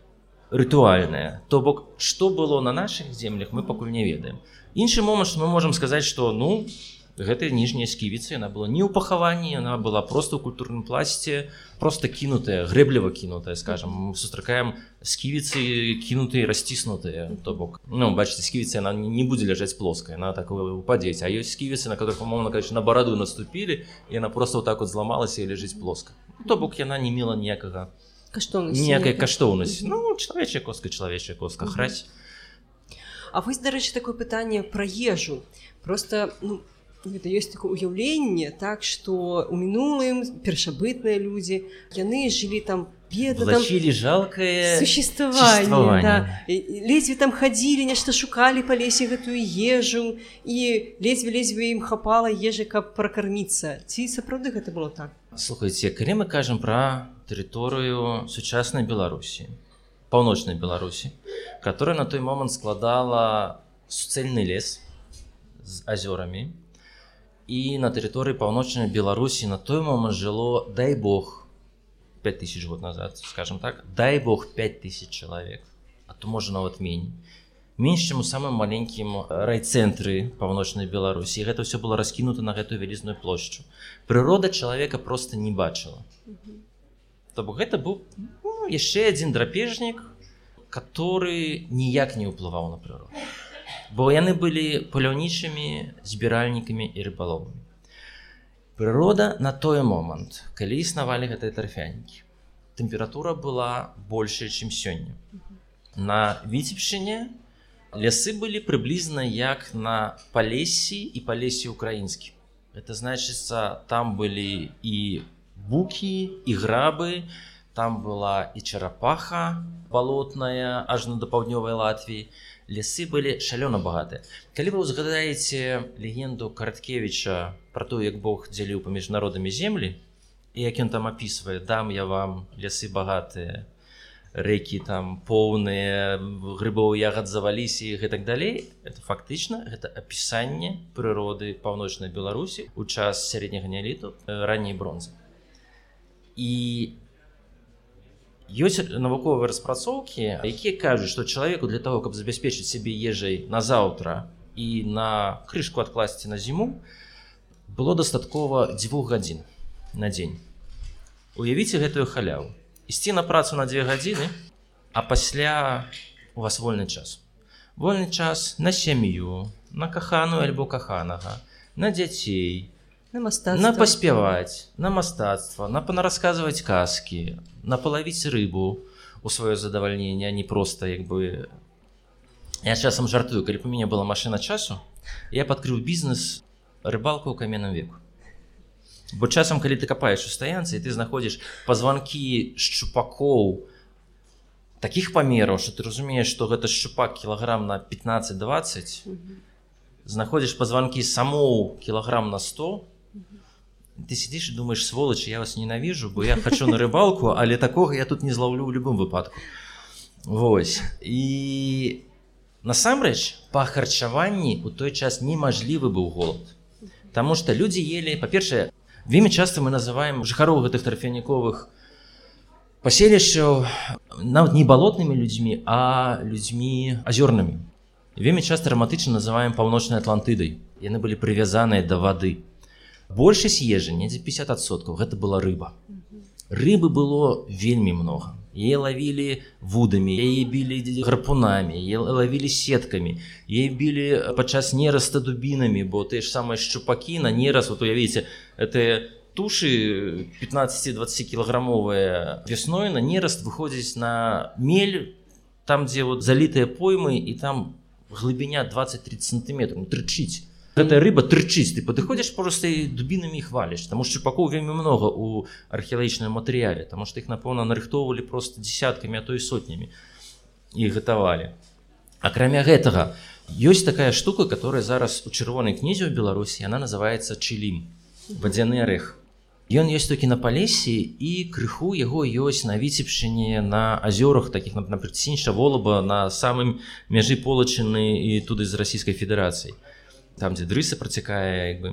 рытуальная то бок што было на наших землях мы пакуль не ведаем. Іншы момант мы можемм сказаць что ну гэтая ніжняя сківіца яна была не ў пахаванні она была просто ў культурным пласце просто кінутая грэбліва кінутая скажем мы сустракаем сківіцы кінутыя расціснутыя то бок. Ну бачыце сківіцы она не будзе ляжаць плоскай на так упадзець а ёсць сківіцы на которых умоўна конечно на бараду наступілі яна просто вот так вот зламалася і ляжыць плоска то бок яна не мела ніякага ніякай каштоўнасць ну чалавечая коска чалавечая коска храць А вось дарэчы такое пытанне пра ежу. Просто ну, гэта ёсць такое уяўленне так что у мінулым першабытныя людзі яны жылі там бедачылі жалкае существаванне да. ледзьве там хадзілі нешта шукалі па лесе гэтую ежу і ледзьве ледзьве ім хапала ежы каб пракарміцца ці сапраўды гэта было так. Слухайте калі мы кажам пра тэрыторыю сучаснай беларусі паўночнай беларусі которая на той момант складала суцэльны лес з азёрамі і на тэрыторыі паўночнай беларусі на той момант жыло дай бог 5000 год назад скажем так дай бог 5000 чалавек а то можа нават меней менш чым у самым маленькім райцэнтры паўночнай беларусі гэта ўсё было раскінута на гэтую вялізную плошчу прырода чалавека просто не бачыла то бок гэта быў ну, яшчэ адзін драпежнік который ніяк не ўплываў на прыроду бо яны былі паляўнічымі збіральнікамі і рыбаловамі. Прырода на той момант, калі існавалі гэтыя тарфянікі. Тэмпература была большая, чым сёння. На віцебшыне лясы былі прыблізна як на палесі і палесе украінскі. Это значыцца там былі і букі і грабы, там была і чарапаха балотная ажно да паўднёвай Латвіі, лясы былі шалёна багатыя калі вы узгадаеце легенду караткевича про то як Бог дзяліў паміж народамі землі і як ён там опісвае дам я вам лясы багатыя рэкі там поўныя грыбоў ягад заваліся і гэтак далей. Это фактычна гэта апісанне прыроды паўночнай беларусі у час сярэдняга неаліту ранняй бронзы. І ёсць навуковыя распрацоўкі якія кажуць што чалавеку для того каб забяспечыць сябе ежай на заўтра і на крышку адкласці на зіму было дастаткова дзвюх гадзін на дзень уявіце гэтую халяву. Ісці на працу на две гадзіны а пасля у вас вольны час. Вольны час на сям'ю на каханую альбо каханага на дзяцей на на мастацтва паспяваць на мастацтва на панарасказваць казкі на палавіць рыбу у сваё задавальненне а не просто як бы я часам жартую калі б у мяне была машина часу я падкрыў бізнес рыбалку ў каменным веку. Бо часам калі ты капаеш у стаянцы ты знаходзіш пазванкі шчупакоў таких памераў что ты разумееш что гэта шчупак кілаграм на 15-20 знаходзіш пазванкі самоў кілаграм на 100 ты сидишь и думаешь сволочь я вас ненавижу бо я хочу на рыбалку але такого я тут не зловлю в любым выпадку Вось. І насамрэч па харчаванні у той час немажлівы быў голод Таму что людзі ели па-першае вельмі часто мы называем жыхароў гэтых тарфяніковых паселішчаў нават не балотнымі людзьмі а людзьмі азёрнымі. Вельмі часто раматычна называем паўночнай атлантыдай. Яны былі прывязаныя да вады большасць ежы недзе 50соткаў гэта была рыба. Рыбы было вельмі много. Е лавілі вудамі яе білі гарпунамі лавілі сеткамі е білі падчас нераста дубінамі бо ты ж самыя шчупакі на нераз вот уявіце это тушы 15-20 кілаграмовыя вясной на нераст выходзіць на мель там дзе вот залітыя поймы і там глыбіня 20-30 сантиметров трычыць гэтая рыба трычыць ты падыходзіш просто дубінамі хваліш таму шчупакоў вельмі много у археалагічным матэрыяле таму што іх напэўна нарыхтоўвалі просто десяткамі а то і сотнямі і гатавалі акрамя гэтага ёсць такая штука которая зараз у чырвонай кнізе ў беларусі яна называется чылім вадзяны орех. Ён ёсць толькі на палесе і крыху яго ёсць на віцебшыне на азёрах таких напрыклад сіньша волаба на самым мяжы полачыны і туды з расійскай федэрацыі там дзе дрыса працякае як бы.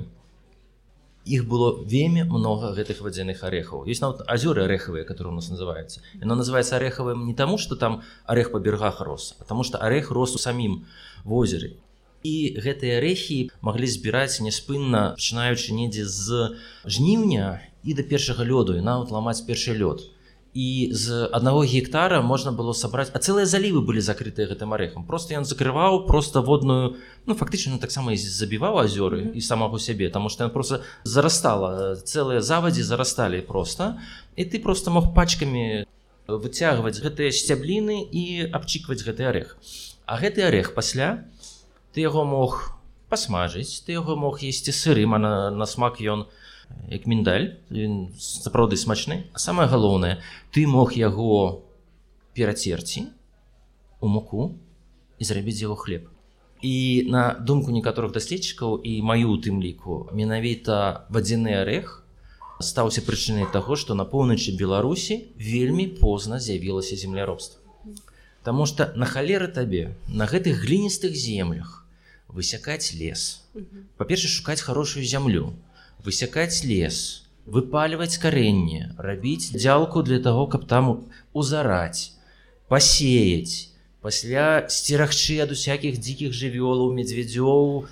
Іх было вельмі много гэтых вадзяных арэхаў есть нават азёры арэхавыя которые у нас называется яно называется арэхавым не таму что там арех па берагах рос потому что арех рос у самім возеры. І гэтыя рэхі маглі збіраць няспынна пачынаючы недзе з жніўня і да першага лёду і нават ламаць першы лёд і з аднаго гектара можна было сабраць а цэлыя залівы былі закрытыя гэтым арэхам. Просто ён закрываў просто водную ну фактычна таксама забіваў азёры і самого сябе таму што ён просто зарастала цэлыя завадзі зарасталі просто і ты просто мог пачкамі выцягваць гэтыя сцябліны і абчікваць гэты арех а гэты арех пасля ты яго мог пасмажыць ты яго мог есці сырым а на, на смак ён у як міндаль сапраўды смачны. А самае галоўнае ты мог яго перацерці у муку і зрабіць яго хлеб. І на думку некаторых даследчыкаў і маю у тым ліку менавіта вадзяны арех стаўся прычынай таго што на поўначы беларусі вельмі позна з'явілася земляробства. Таму што на халеры табе на гэтых гліністых землях высякаць лес. Па-перша шукаць хорошую зямлю высякаць лес, выпаліваць карэнне, рабіць дзялку для таго, каб там узараць, пасеяць, пасля сцерагчы ад усякіх дзікіх жывёлаў, медведзёў,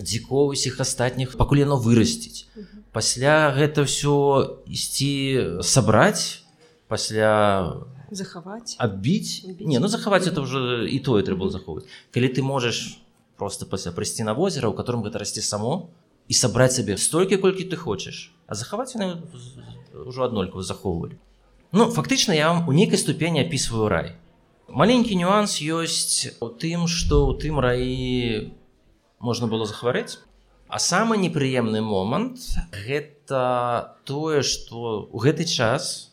дзікоў усіх астатніх пакуль яно вырасціць. Пасля гэта ўсё ісці сабраць, пасля захаваць. адбіць. Не ну захаваць это уже і тое трэба захоўваць. Калі ты можаш просто пасля прыйсці на возера у котором гэта расці само і сабраць сабе столькі колькі ты хочаш а захаваць яны ўжо аднолькава захоўвалі Ну фактычна я вам у нейкай ступені опісваю рай. Маленькі нюанс ёсць у тым што ў тым раі можна было захварэць а самы непрыемны момант гэта тое што у гэты час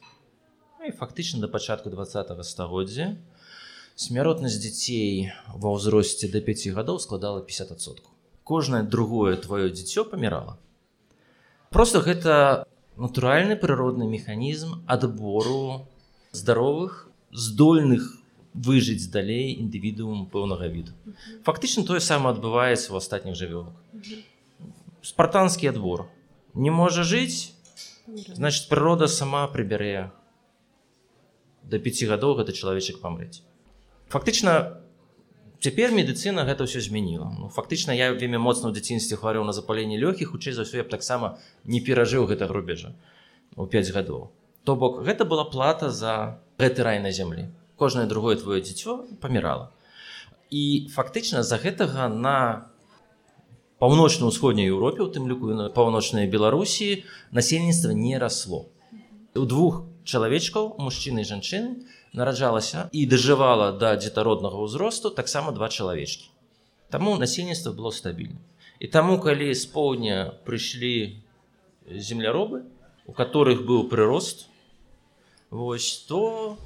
ну, фактычна да пачатку два стагоддзя смяротнасць дзяцей ва ўзросце да 5 гадоў складала 50соткаў кожнае другое твоё дзіцё памірала? Просто гэта натуральны прыродны механізм адбору здаровых здольных выжыць далей індывідуум пэўнага віду. Фактычна тое самае адбываецца у астатніх жывёлак спартанскі адбор. Не можа жыць значит прырода сама прыбярэ. До 5 гадоў гэта чалавечак памрэць фактычна цяпер медыцына гэта ўсё змяніла ну, фактычна я вельмі моцна ў дзяцінстве хварэў на запаленне лёгкіх хутчэй за ўсё я б таксама не перажыў гэта рубежа у 5 гадоў то бок гэта была плата за гэты рай на зямлі кожнае другое твоё дзіцё памірала і фактычна з-за гэтага на паўночна-ўсходняй Еўропе у тым ліку на паўночнай беларусі насельніцтва не расло. У двух чалавечкаў мужчыны і жанчыны нараджалася і дажывала да дзетароднага ўзросту таксама два чалавечкі. Таму насельніцтва было стабільна і таму калі з поўдня прыйшлі земляробы у которых быў прырост вось то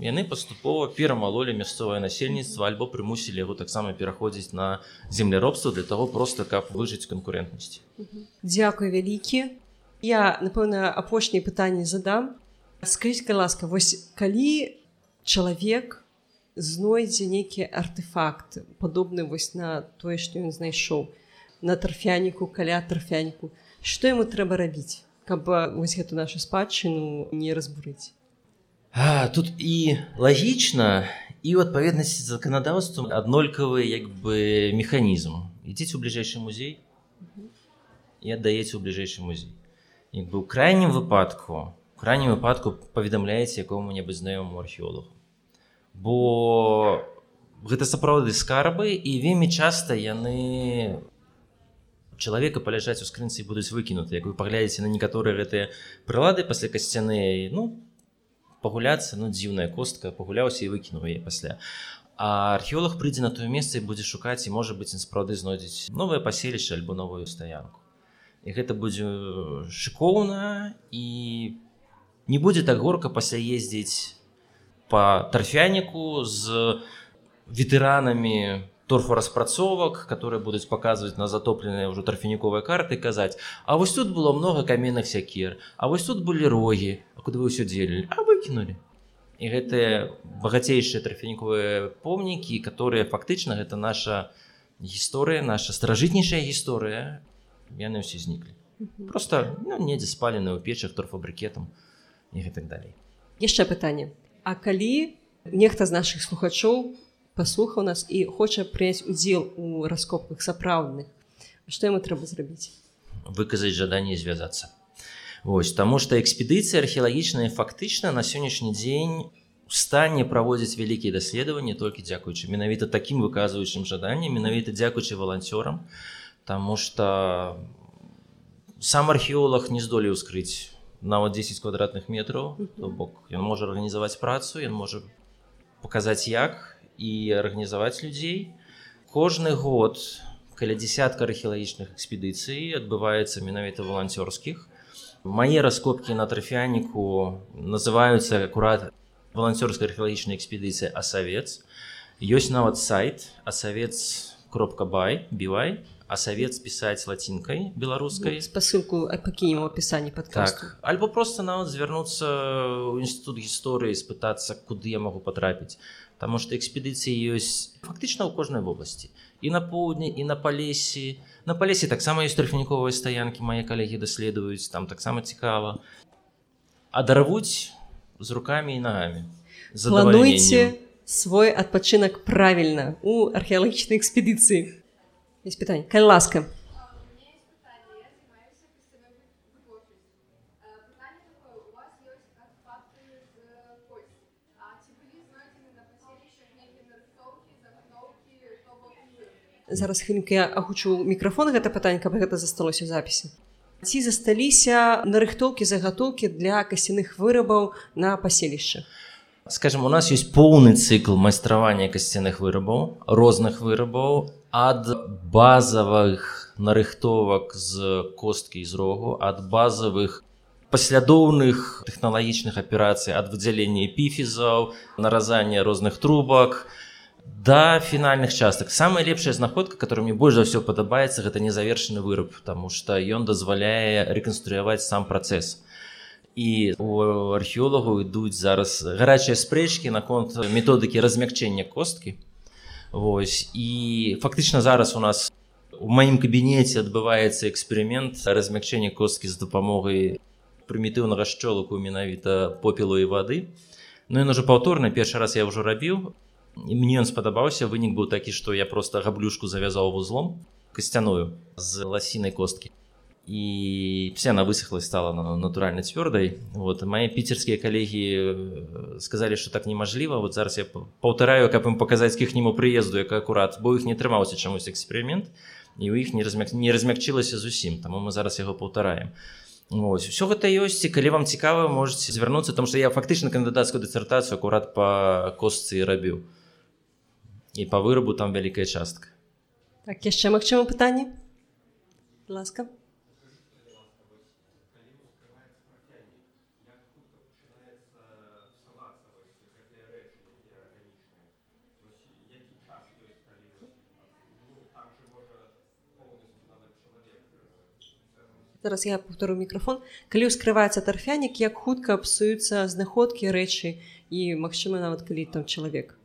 яны паступова перамалолі мясцовае насельніцтва альбо прымусілі яго таксама пераходзіць на земляробства для таго просто каб выжыць канкурентнасці Дзякуй вялікі. Я напэўна апошняе пытанне задам. Скажитека ласка вось калі чалавек знойдзе нейкі артефакт падобны вось на тое што ён знайшоў на тарфяніку каля тарфяніку што яму трэба рабіць каб вось гэту нашу спадчыну не разбурыць? А, тут і лагічна і ў адпаведнасці з заканадаўствам аднолькавы як бы механізм ідзіце ў бліжэйшы музей і аддаеце ў бліжэйшы музей. Як бы ў крайнім выпадку крайнім выпадку паведамляеце якому-небудзь знаёмому археолагу бо гэта сапраўды скарбы і вельмі часта яны чалавека паляжаць у скрынцы будуць выкінуты. Як вы паглядзеце на некаторыя гэтыя прылады пасля касцяны ну пагуляцца ну дзіўная костка пагуляўся і выкінуў яе пасля. А археолог прыйдзе на тое месца і будзе шукаць і можа быць сапраўды знойдзець новае паселішча альбо новую стаянку. І гэта будзе шыкоўна і не будзе так горка пасля ездзіць по тарфяніку з ветэранамі торфораспрацовак которые будуць паказваць на затопленыя ўжо тарфяніковыя карты казаць А вось тут было много каменных сякер А вось тут былі рогі А куды вы ўсё дзелілі а выкінулі і гэтыя багацейшыя тарфяніковыя помнікі которые фактычна гэта наша гісторыя наша старажытнейшая гісторыя яны ўсе зніклі просто ну, недзе спалены ў печах торфабрыкетам і гэтак далей. Яшчэ пытанне. А калі нехта з наших слухачоў паслухаў нас і хоча прыняць удзел у раскопках сапраўдных што яму трэба зрабіць? Выказаць жаданне звязацца. Вось таму што экспедыцыі археалагічныя фактычна на сённяшні дзень стане праводзіць вялікія даследаванні толькі дзякуючы менавіта такім выказваючым жаданнем менавіта дзякуючы валанцёрам Таму что сам археолог не здолеў скрыць нават 10 квадратных метраў то бок ён можа арганізаваць працу ён можа паказаць як і арганізаваць людзей кожны год каля десятка археалагічных экспедыцый адбываецца менавіта валанцёрскіх мае раскопкі на трафіяніку называюцца акурат валанцёрская археалагічная экспедыцыя асавец ёсць нават сайт асавец кропка бай бівай а савет спісаць лацінкай беларускай спасылку пакінем у апісанні так альбо просто нават звярнуцца ў інстытут гісторыі спытацца куды я магу патрапіць Таму што экспедыцыі ёсць фактычна ў кожнай вобласці і на поўдні і на палесе на палесе таксама ёсць тарфяніковыя стаянкі мае калегі даследуюць там таксама цікава а даравуць з руками і нагамі плануйце свой адпачынак правільна у археалагічнай экспедыцыі есть питание. Каль ласка. зараз хвілінка я агучу мікрафон гэта пытанне каб гэта засталося запісе ці засталіся нарыхтоўкі загатоўкі для касцяных вырабаў на паселішча скажем у нас есть поўны цыкл майстравання касцяных вырабаў розных вырабаў ад базавых нарыхтовак з косткі з рогу ад базавых паслядоўных тэхналагічных аперацый ад выдзялення эпіфізаў наразання розных трубак да фінальных частак. Самая лепшая знаходка которая мне больш за ўсё падабаецца гэта незавершаны выраб тому что ён дазваляе рэканструяваць сам працэс. І у археолагаў ідуць зараз гарачыя спрэчкі наконт методыкі размякчэння косткі Вось. І фактычна зараз у нас у маім кабінеце адбываецца эксперымент размякчэння косткі з дапамогай прымітыўнага шчолаку менавіта попелу і вады. Ну ён уже паўторна першы раз я ўжо рабіў. І мне ён спадабаўся. Вынік быў такі што я просто габлюшку завязаў вузлом касцяную з ласінай косткі и все она высохлась, стала натурально твердой. Вот. Мои питерские коллеги э, сказали, что так неможливо. Вот зараз я повторяю, как им показать к ихнему приезду, як акурат, бо их не тримався чомусь експеримент, і у іх не, размяк... не размягчилася зусім, тому мы зараз яго повторяем. Ось. Все гэта ёсць, і калі вам цікава, можете звярнуцца, тому што я фактычна кандыдацкую дысертацыю акурат па костцы і рабіў. І па вырабу там вялікая частка. Так, яшчэ магчыма пытанне? Ласка. Зараз я повторю мікрафон. Калі ўскрываецца тарфянік як хутка псуюцца знаходкі рэчы і магчыма нават калі там чалавек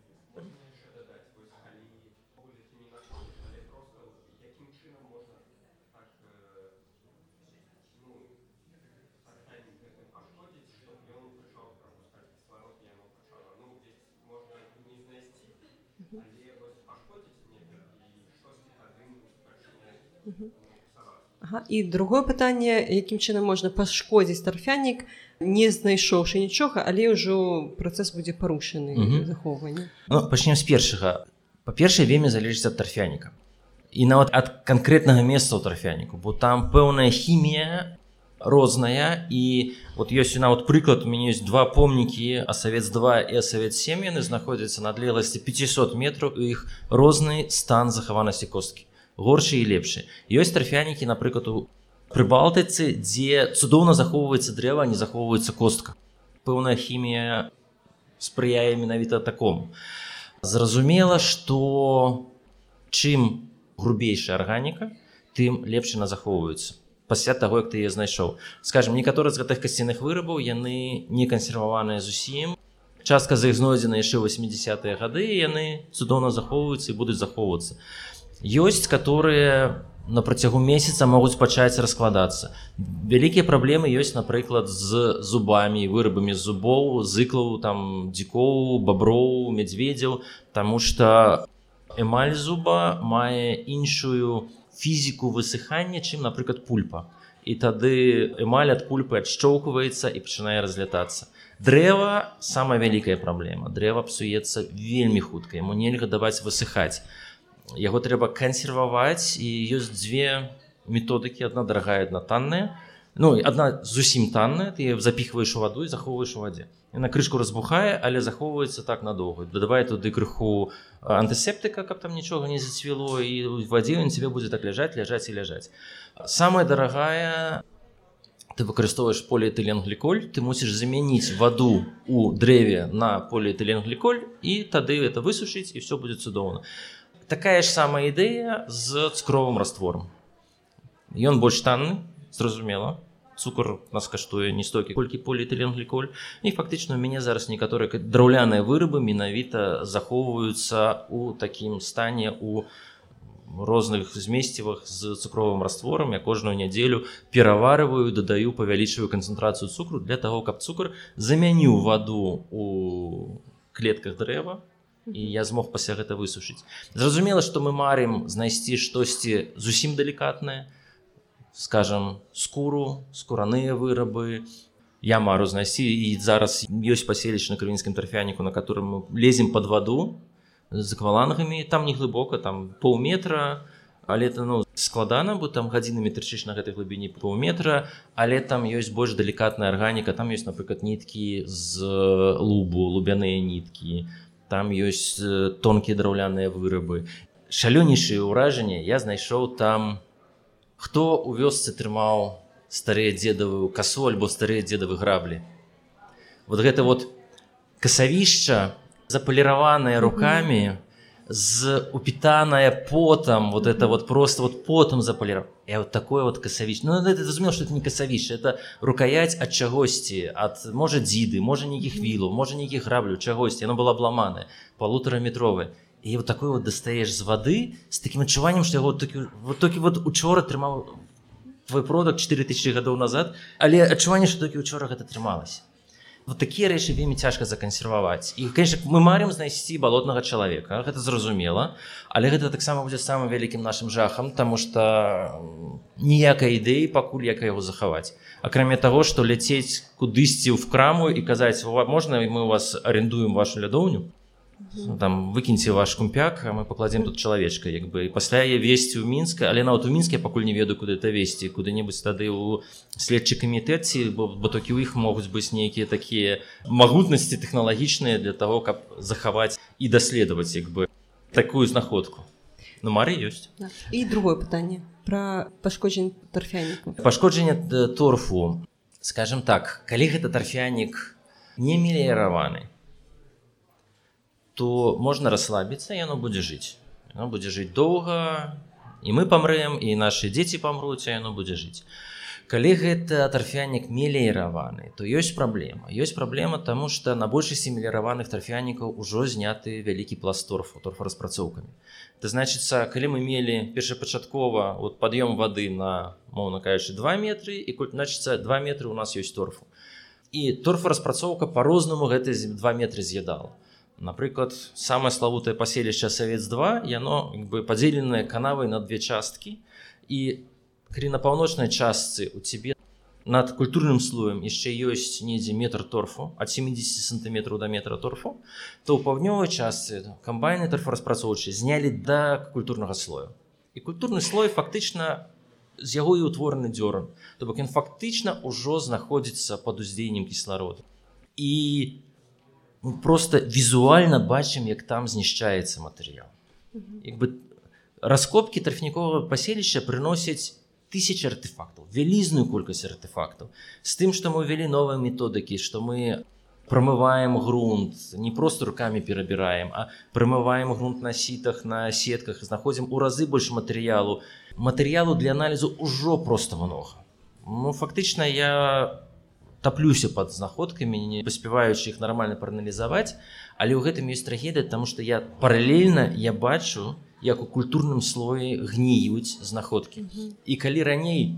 Ага. І другое пытанне якім чынам можна пашкодзіць тарфянік не знайшоўшы нічога але ўжо працэс будзе парушаны захоўвання ну, пачнем з першага. Па-першае вельмі залежыць ад тарфяніка. І нават ад канкрэтнага месца ў тарфяніку бо там пэўная хімія розная і вот ёсць нават прыклад у мяне ёсць два помнікі а савец 2 і савет 7 яны знаходзяцца на адлегласці 500 метров у іх розны стан захаванасці косткі горшы і лепшы. Ёсць тарфянікі напрыклад у прыбалтыцы дзе цудоўна захоўваецца дрэва не захоўваецца костка. Пэўная хімія спрыяе менавіта такому. Зразумела что чым грубейшая арганіка тым лепш на захоўваюцца пасля таго як ты я знайшоў. Скажем некаторы з гэтых касцяных вырабаў яны не кансерваваныя зусім. Частка за іх знойдзена яшчэ 80-е гады яны цудоўна захоўваюцца і будуць захоўвацца ёсць которые на працягу месяца могуць пачаць раскладацца. Вялікія праблемы ёсць напрыклад з зубамі вырабамі зубоў зыклаў там дзікоў баброў мядзведзяў тому что эмаль зуба мае іншую фізіку высыхання чым напрыклад пульпа. І тады эмаль ад пульпы адшчоўкваецца і пачынае разлятацца. Дрэва самая вялікая праблема. Дрэва псуецца вельмі хутка. Яму нельга даваць высыхаць яго трэба кансерваваць і ёсць дзве методыкі. Одна дарагая одна танная. Ну одна зусім танная. Ты запихваешь у ваду і захоўваеш у вадзе. На крышку разбухае але захоўваецца так надоўга. Дадавай туды крыху антысептыка каб там нічога не зацвіло і вадзе ён тебе будзе так ляжаць ляжаць і ляжаць. Самая дарагая ты выкарыстоўваеш поліэтыленгліколь. Ты мусіш замяніць ваду у дрэве на поліэтыленгліколь і тады это высушыць і все будзе цудоўна. а такая ж самая ідэя з цукровым раствором. Ён больш танны зразумела цукор нас каштуе не столькі колькі поліэтыленгліколь і фактычна у мяне зараз некаторыя драўляныя вырабы менавіта захоўваюцца у такім стане у розных змесцівах з цукровым растворам я кожную нядзелю пераварываю дадаю павялічваю канцэнтрацыю цукру для того каб цукр замяніў ваду у клетках дрэва і я змог пасля гэта высушыць зразумела што мы марым знайсці штосьці зусім далікатнае скажем скуру скураныя вырабы. Я мару знайсці і зараз ёсць паселішча на крывінскім тарфяніку на которым мы лезем под ваду з аквалангамі там не глыбока там паўметра але это ну складана бо там гадзінамі трычыш на гэтай глыбіні паўметра але там ёсць больш далікатная арганіка там ёсць напрыклад ніткі з лубу лубяныя ніткі там ёсць тонкія драўляныя вырабы. Шалёнейшыя ўражанні я знайшоў там. Хто у вёсцы трымаў старыя дзедавую касу альбо старыя дзедавы граблі? Вот гэта вот касавішча запаліраваныя руками mm -hmm з упитаная потом вот это вот просто вот потом запалировал я вот такое вот косович ну это разумел что это не косович это рукаять от чагосьці от может дзіды можа нейкіх вілу можа нейкіх граблю чагосьці оно было обламаны полутораметровы і вот такой вот дастаешь з воды с таким адчуваннем что яго такі вот толькі вот учора трымаў твой продак 4000 гадоў назад але адчуванне что такі учора гэта трымалася вот такія рэчы вельмі цяжка закансерваваць і конечно мы марым знайсці балотнага чалавека гэта зразумела але гэта таксама будзе самым вялікім нашим жахам тому что ніякай ідэі пакуль як яго захаваць. Акрамя того что ляцець кудысьці в краму і казаць можна мы у вас арендуем вашу лядоўню Там выкіньце ваш кумпяк мы пакладзем тут чалавечка як бы. Пасля я весці ў мінска але нават у мінске пакуль не ведаю куды это весці куды-небудзь тады ў следчы камітэці бо, бо толькі ў іх могуць быць нейкія такія магутнасці тэхналагічныя для того каб захаваць і даследаваць як бы такую знаходку. Ну мары ёсць. Да. і другое пытанне про пашкоджанне тарфяніку. Пашкоджанне торфу. Скажем так калі гэта тарфянік не меліяраваны то можна расслабіцца яно будзе жыць яно будзе жыць доўга і мы памрэм і нашы дзеці памруць яно будзе жыць калі гэта тарфянік меліраваны то ёсць праблема ёсць праблема тому что на большасці меліраваных тарфянікаў ужо зняты вялікі пласторфу торфараспрацоўкамі это значится калі мы мелі першапачаткова вот пад'ём воды на моўна кажучы два метры і значится два метры у нас ёсць торфу. Торфараспрацоўка по-рознаму гэты два метры з'ядала напрыклад самае славутае паселішча савец2 яно бы падзеленае канавай на две часткі і калі на паўночнай частцы у цябе над культурным слоем яшчэ ёсць недзе метр торфу ад 70 сантиметров до метра торфу то ў паўднёвай частцы камбайны торфараспрацоўчы знялі да культурнага слою і культурны слой фактычна з яго і ўтвораны дзёран то бок ён фактычна ўжо знаходзіцца под уздзеяннем кіслароду і у мы просто візуальна бачым як там знішчаецца матэрыял. Як бы раскопки тарфніковага паселішча прыносяць тысяч артефактаў вялізную колькасць артефактаў. З тым што мы ўвялі новыя методыкі што мы прамываем грунт не просто руками перабіраем а прымываем грунт на сітах на сетках знаходзім у разы больш матэрыялу. Матэрыялу для аналізу ўжо просто много ну фактычна я таплюся под знаходкамі не паспяваючы іх нармальна прааналізаваць але ў гэтым ёсць трагедыя тому что я паралельна я бачу як у культурным слоі гніюць знаходкі. І калі раней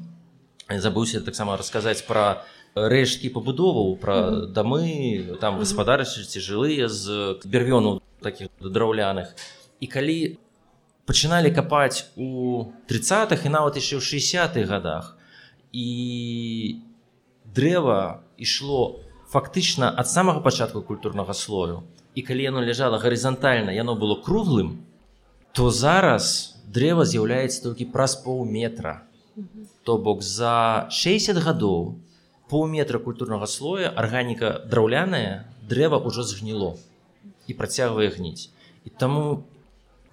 забыўся таксама расказаць про рэшкі пабудоваў про дамы там гаспадарчыці жылыя з бервёну таких драўляных. І калі пачыналі капаць у 30х і нават яшчэ ў 60-х годах і дрэва ішло фактычна ад самага пачатку культурнага слою. І калі яно ляжала гарызантальна яно было круглым то зараз дрэва з'яўляецца толькі праз паўметра. То бок за 60 гадоў паўметра культурнага слоя арганіка драўляная дрэва ўжо згніло і працягвае гніць. І таму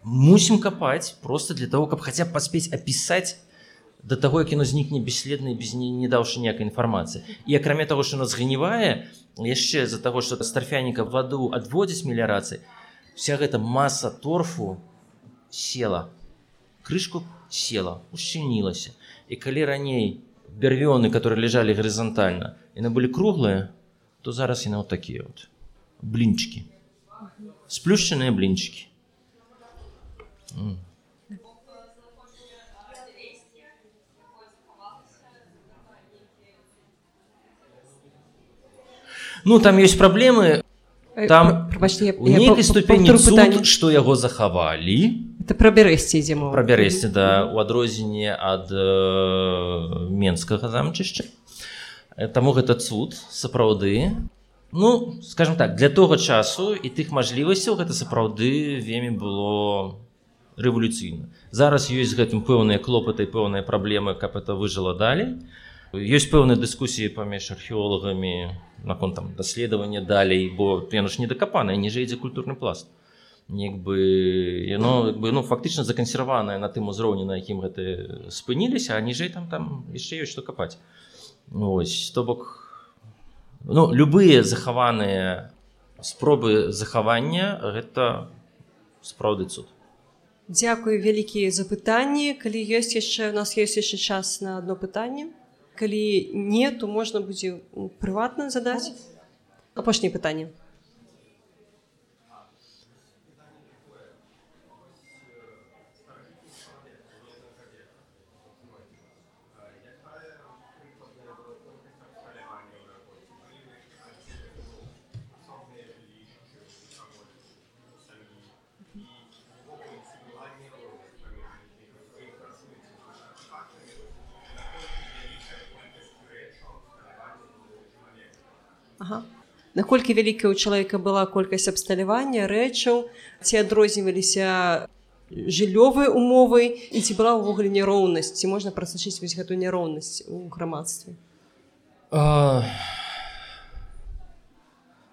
мусім капаць просто для того каб хаця паспець апісаць до таго як яно знікне бесследна без не, не даўшы ніякай інфармацыі і акрамя того что нас згнівае яшчэ з-за таго что старфяніка ваду адводзіць мелярацыі вся гэта масса торфу села крышку села ушчынілася і калі раней бярвёны которые лежалі гарызантальна яны былі круглыя то зараз яны вот такія вот блінчики. Сплюшчаныя блінчики ну там есть праблемы Э, там Прабачце, у нейкай ступені цуд, што яго захавалі это пра бярэсці мова пра бярэсці да у адрозненне ад э, менскага замчышча таму гэта цуд сапраўды ну скажем так для того часу і тых мажлівасцяў гэта сапраўды вельмі было рэвалюцыйна зараз ёсць гэтым пэўныя клопаты пэўныя праблемы каб это выжыла далей ёсць пэўныя дыскусіі паміж археолагамі наконт там даследавання далей бо яно ж не дакапанае ніжэй ідзе культурны пласт. Як бы яно бы ну фактычна закансерванае на тым узроўні на якім гэты спыніліся а ніжэй там там яшчэ ёсць што капаць. Ось то бок ну любыя захаваныя спробы захавання гэта сапраўды цуд. Дзякую вялікія запытанні калі ёсць яшчэ у нас ёсць яшчэ час на одно пытанне калі не то можна будзе прыватна задаць апошняе пытанне ага. Наколькі вялікая ў чалавека была колькасць абсталявання рэчаў ці адрозніваліся жыллёвыя умовы і ці была ўвогуле няроўнасць ці можна прасачыць вось гэту няроўнасць у грамадстве? А...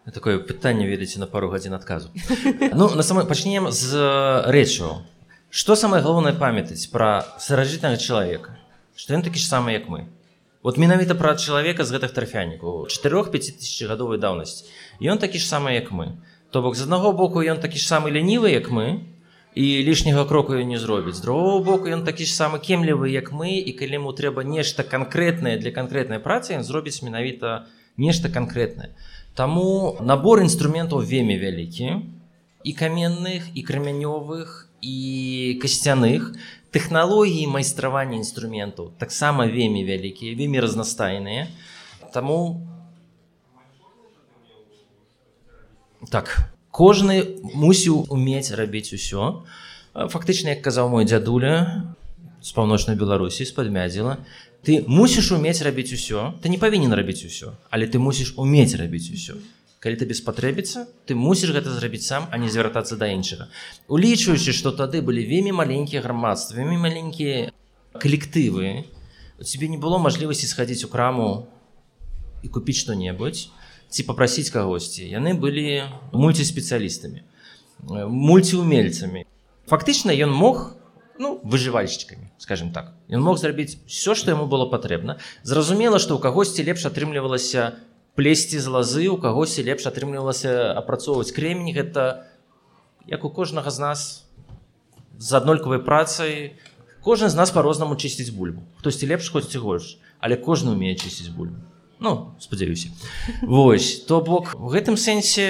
такое пытанне ведаеце на пару гадзін адказу. Ну на самой пачнем з рэчаў. Что самае галоўнае памятаць пра старажытнага чалавека? Што ён такі ж самы як мы вот менавіта пра чалавека з гэтых трафянікаў 4-5 тысяч гадовай даўнасці. Ён такі ж самы як мы. То бок з аднаго боку ён такі ж самы лянівы як мы і лішняга кроку не зробіць. З другого боку ён такі ж самы кемлівы як мы і калі ему трэба нешта канкрэтнае для канкрэтнай працы ён зробіць менавіта нешта канкрэтнае. Таму набор інструментаў вельмі вялікі і каменных і крамянёвых і касцяных тэхналогіі майстравання інструментаў таксама вельмі вялікія вельмі разнастайныя Таму так кожны мусіў умець рабіць усё. Фактычна як казаў мой дзядуля з паўночнай беларусі з-пад мядзела ты мусіш умець рабіць усё. Ты не павінен рабіць усё але ты мусіш умець рабіць усё калі табе спатрэбіцца ты мусіш гэта зрабіць сам а не звяртацца да іншага. Улічваючы што тады былі вельмі маленькія грамадства вельмі маленькія калектывы у цябе не было мажлівасці схадзіць у краму і купіць што-небудзь ці попрасіць кагосьці. Яны былі мульціспецыялістамі мульціумельцамі фактычна ён мог ну выжывальшчыкамі скажем так. Ён мог зрабіць все что яму было патрэбна. Зразумела что у кагосьці лепш атрымлівалася плесці з лазы у кагосьці лепш атрымлівалася апрацоўваць кремень гэта як у кожнага з нас з аднолькавай працай кожны з нас по-рознаму чысціць бульбу хтосьці лепш хоць горш але кожны умее чысціць бульбу ну спадзяюся Вось то бок у гэтым сэнсе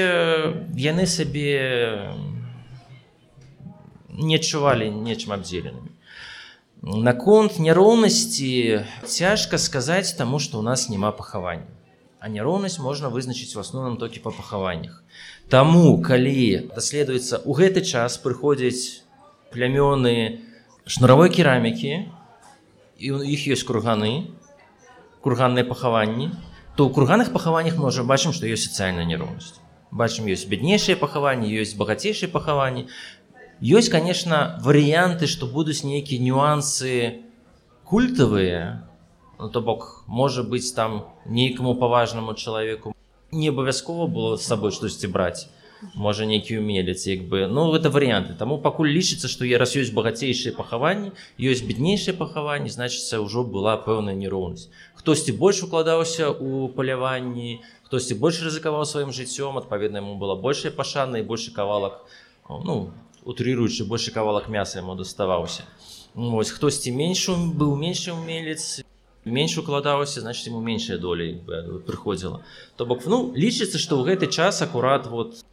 яны сабе не не адчувалі нечым абдзеленымі. Наконт няроўнасці цяжка сказаць таму, што ў нас няма пахавання. А няроўнасць можна вызначыць у асноўным толькі па пахаваннях. Таму калі даследуецца ў гэты час прыходзяць плямёны шнуравой керамікі і у іх ёсць курганы, курганныя пахаванні, то ў курганных пахаваннях мы ўжо бачым, што ёсць сацыяльная няроўнасць. Бачым ёсць бяднейшыя пахаванні, ёсць багацейшыя пахаванні, ёсць конечно варыянты что будуць нейкія нюансы культавыя ну, то бок можа быть там нейкаму паважнаму чалавеку. Не абавязкова было з сабой штосьці браць. Можа нейкі умелец як бы. Ну это варианты таму пакуль лічыцца што я раз ёсць багацейшыя пахаванні ёсць беднейшыя пахаванні значыцца ўжо была пэўная нероўнасць хтосьці больш укладаўся у паляванні хтосьці больш рызыкаваў сваім жыццём адпаведна яму была большая пашана і больше кавалак ну утрыруючы больше кавалак мяса яму доставаўся ось хтосьці меншу быў меншы умелец менш укладаўся значит ему меншая долей прыходзіла то бок ну лічыцца што ў гэты час акурат вот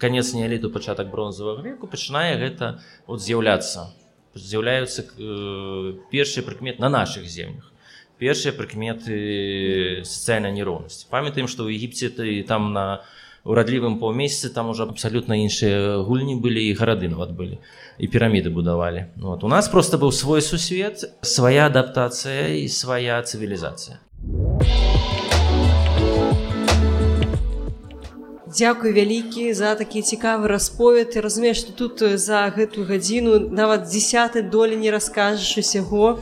конец неаліту пачатак бронзавага веку пачынае гэта вот з'яўляцца. З'яўляюцца э, першыя прыкмет на наших землях. Першыя прыкметы сацыяльнай нероўнасці памятаем што ў егіпце ты там на на урадлівым паўмесяцы там уже абсалютна іншыя гульні былі і гарады нават былі і піраміды будавалі ну, вот. У нас просто быў свой сусвет свая адаптацыя і свая цывілізацыя Дякую вялікі за такі цікавы расповед і разумееш што тут за гэтую гадзіну нават десят долі не раскажаш усяго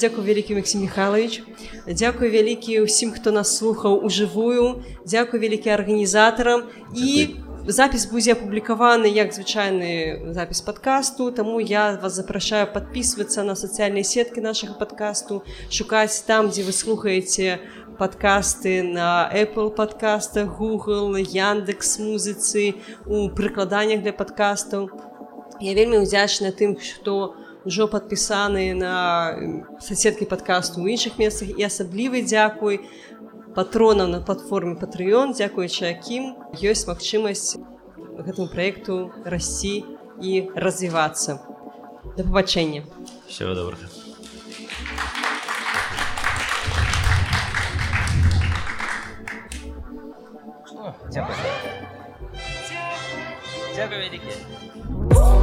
дзякую вялікі Масім Михайлович Дякую вялікі ўсім, хто нас слухаў у жывую. Дякую вялікі арганізатарам і запіс будзе апублікаваны як звычайны запіс падкасту. Таму я вас запрашаю падпісвацца на сацыяльныя сеткі нашага падкасту, шукаць там, дзе вы слухаеце падкасты на Apple падкастах, Google, Яндекс музыцы, у прыкладаннях для падкастаў. Я вельмі ўдзячна тым, хто, ўжо падпісаныя на соседкі падкасту ў іншых месцах і асаблівы дзякуй патронам на платформе патрыён дзякуючы якім ёсць магчымасць гэтаму праекту расці і развівацца да пабачэння всего добрага Дякую. Дякую вялікі.